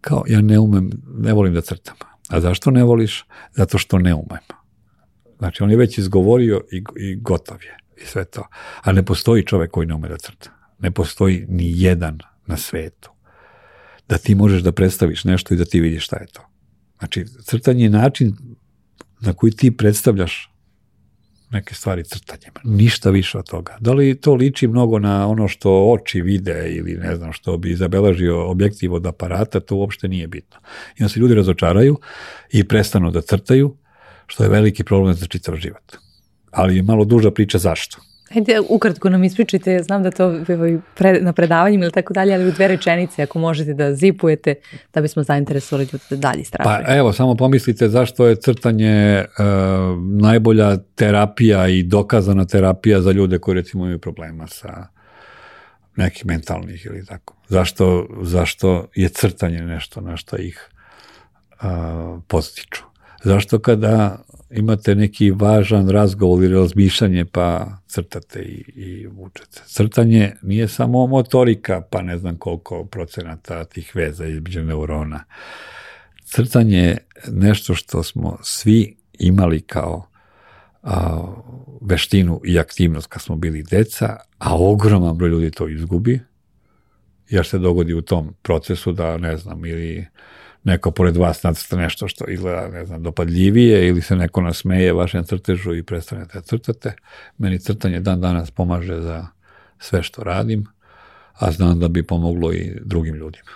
Speaker 1: Kao ja ne umem, ne volim da crtam. A zašto ne voliš? Zato što ne umem. Znači on je već izgovorio i, i gotov je i sve to. A ne postoji čovek koji ne ume da crta. Ne postoji ni jedan na svetu. Da ti možeš da predstaviš nešto i da ti vidiš šta je to. Znači, crtanje je način na koji ti predstavljaš neke stvari crtanjem. Ništa više od toga. Da li to liči mnogo na ono što oči vide ili ne znam što bi zabeležio objektiv od aparata, to uopšte nije bitno. I onda se ljudi razočaraju i prestanu da crtaju, što je veliki problem za čitav život ali je malo duža priča zašto.
Speaker 2: Ajde, ukratko nam ispričajte, znam da to evo, pre, na predavanjima ili tako dalje, ali u dve rečenice, ako možete da zipujete, da bismo zainteresovali ljudi da dalje istražuju.
Speaker 1: Pa evo, samo pomislite zašto je crtanje e, najbolja terapija i dokazana terapija za ljude koji recimo imaju problema sa nekih mentalnih ili tako. Zašto, zašto je crtanje nešto na što ih e, postiču? Zašto kada imate neki važan razgovor ili razmišljanje, pa crtate i, i vučete. Crtanje nije samo motorika, pa ne znam koliko procenata tih veza između neurona. Crtanje je nešto što smo svi imali kao a, veštinu i aktivnost kad smo bili deca, a ogroman broj ljudi to izgubi, jer se dogodi u tom procesu da, ne znam, ili neko pored vas nacrta nešto što izgleda, ne znam, dopadljivije ili se neko nasmeje vašem crtežu i prestanete da crtate. Meni crtanje dan danas pomaže za sve što radim, a znam da bi pomoglo i drugim ljudima.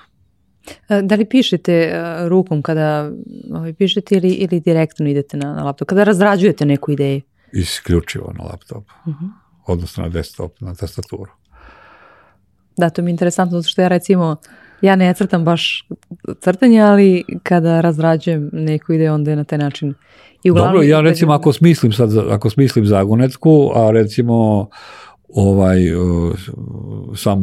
Speaker 2: E, da li pišete e, rukom kada ovaj, pišete ili, ili direktno idete na, na laptop, kada razrađujete neku ideju?
Speaker 1: Isključivo na laptop, uh mhm. -huh. odnosno na desktop, na tastaturu.
Speaker 2: Da, to mi je interesantno, zato što ja recimo uh, Ja ne crtam baš crtanje, ali kada razrađujem neku ideju, onda je na taj način.
Speaker 1: I uglavnom, Dobro, ja recimo ako smislim sad, ako smislim zagonetku, a recimo ovaj, e, sam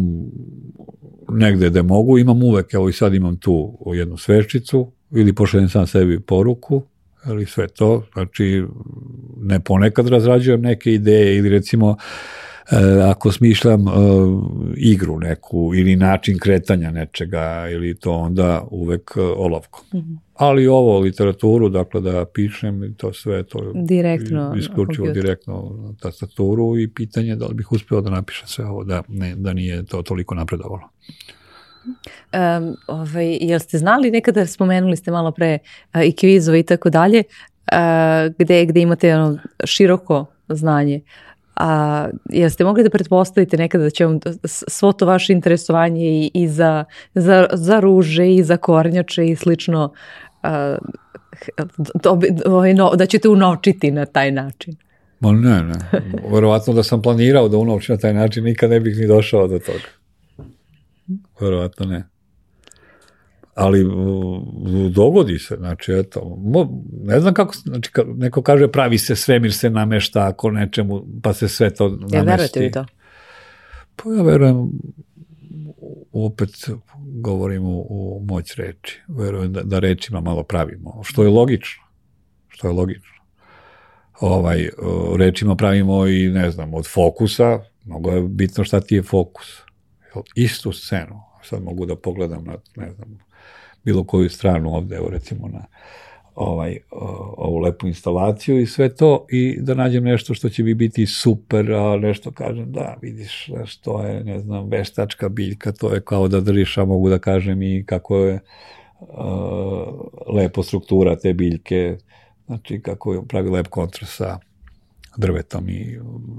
Speaker 1: negde da mogu, imam uvek, evo i sad imam tu jednu sveščicu, ili pošaljem sam sebi poruku, ali sve to, znači ne ponekad razrađujem neke ideje ili recimo uh, ako smišljam e, igru neku ili način kretanja nečega ili to onda uvek e, olovkom. Mm -hmm. Ali ovo, literaturu, dakle da pišem, to sve to direktno isključivo direktno na tastaturu i pitanje da li bih uspeo da napišem sve ovo, da, ne, da nije to toliko napredovalo. Um,
Speaker 2: ovaj, jel ste znali nekada, spomenuli ste malo pre uh, i kvizove i tako dalje, uh, gde, gde imate ono, široko znanje. Uh, A, jel ste mogli da pretpostavite nekada da će vam svo to vaše interesovanje i, i za, za, za ruže i za kornjače i slično a, dobi, ovaj, no, da ćete unočiti na taj način?
Speaker 1: Ma ne, ne. Verovatno da sam planirao da unovčim na taj način, nikad ne bih ni došao do toga. Verovatno ne ali dogodi se, znači, eto, ne znam kako, znači, neko kaže pravi se svemir se namešta ako nečemu, pa se sve to namesti. Ja verujete li to? Pa ja verujem, opet govorimo u moć reči. Verujem da, da rečima malo pravimo, što je logično. Što je logično. Ovaj, rečima pravimo i, ne znam, od fokusa, mnogo je bitno šta ti je fokus. Istu scenu, sad mogu da pogledam na, ne znam, bilo koju stranu ovde, evo recimo na ovaj, ovu lepu instalaciju i sve to i da nađem nešto što će mi biti super, a nešto kažem da vidiš što je, ne znam, veštačka biljka, to je kao da držiš, a mogu da kažem i kako je lepo struktura te biljke, znači kako je pravi lep kontrast sa drvetom i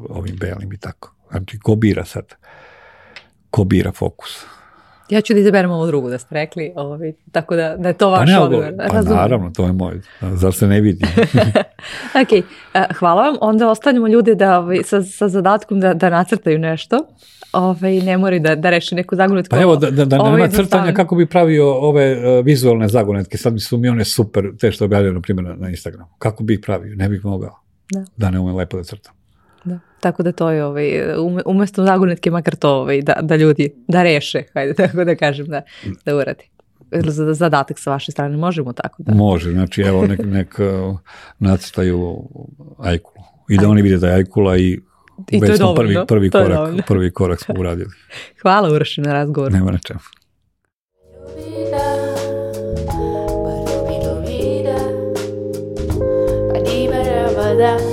Speaker 1: ovim belim i tako. Znači, ko bira sad? Ko bira fokus?
Speaker 2: Ja ću da izaberem ovo drugo da ste rekli, ovaj, tako da, da
Speaker 1: je
Speaker 2: to pa vaš pa ne,
Speaker 1: odgovor. Pa Razum... naravno, to je moj. Zar se ne vidi?
Speaker 2: ok, eh, hvala vam. Onda ostavljamo ljude da, ovaj, sa, sa zadatkom da, da nacrtaju nešto. Ovaj, ne moraju da, da reši neku zagonetku.
Speaker 1: Pa evo, da, da, da ovaj nema crtanja kako bi pravio ove uh, vizualne zagonetke. Sad mi su mi one super, te što objavljaju, na primjer, na, na Instagramu. Kako bi ih pravio? Ne bih mogao. Da. da ne umem lepo da crtam.
Speaker 2: Tako da to je, ovaj, umesto zagonetke, makar to ovaj, da, da ljudi, da reše, hajde tako da kažem, da, da uradi zadatak sa vaše strane, možemo tako da?
Speaker 1: Može, znači evo nek, nek e, nacrtaju ajkulu i da oni vide da je ajkula i
Speaker 2: I to je
Speaker 1: dovoljno. Prvi, prvi,
Speaker 2: to
Speaker 1: korak, je prvi korak smo uradili.
Speaker 2: Hvala Uroši na razgovor. Nema na
Speaker 1: čemu. Pa pa da.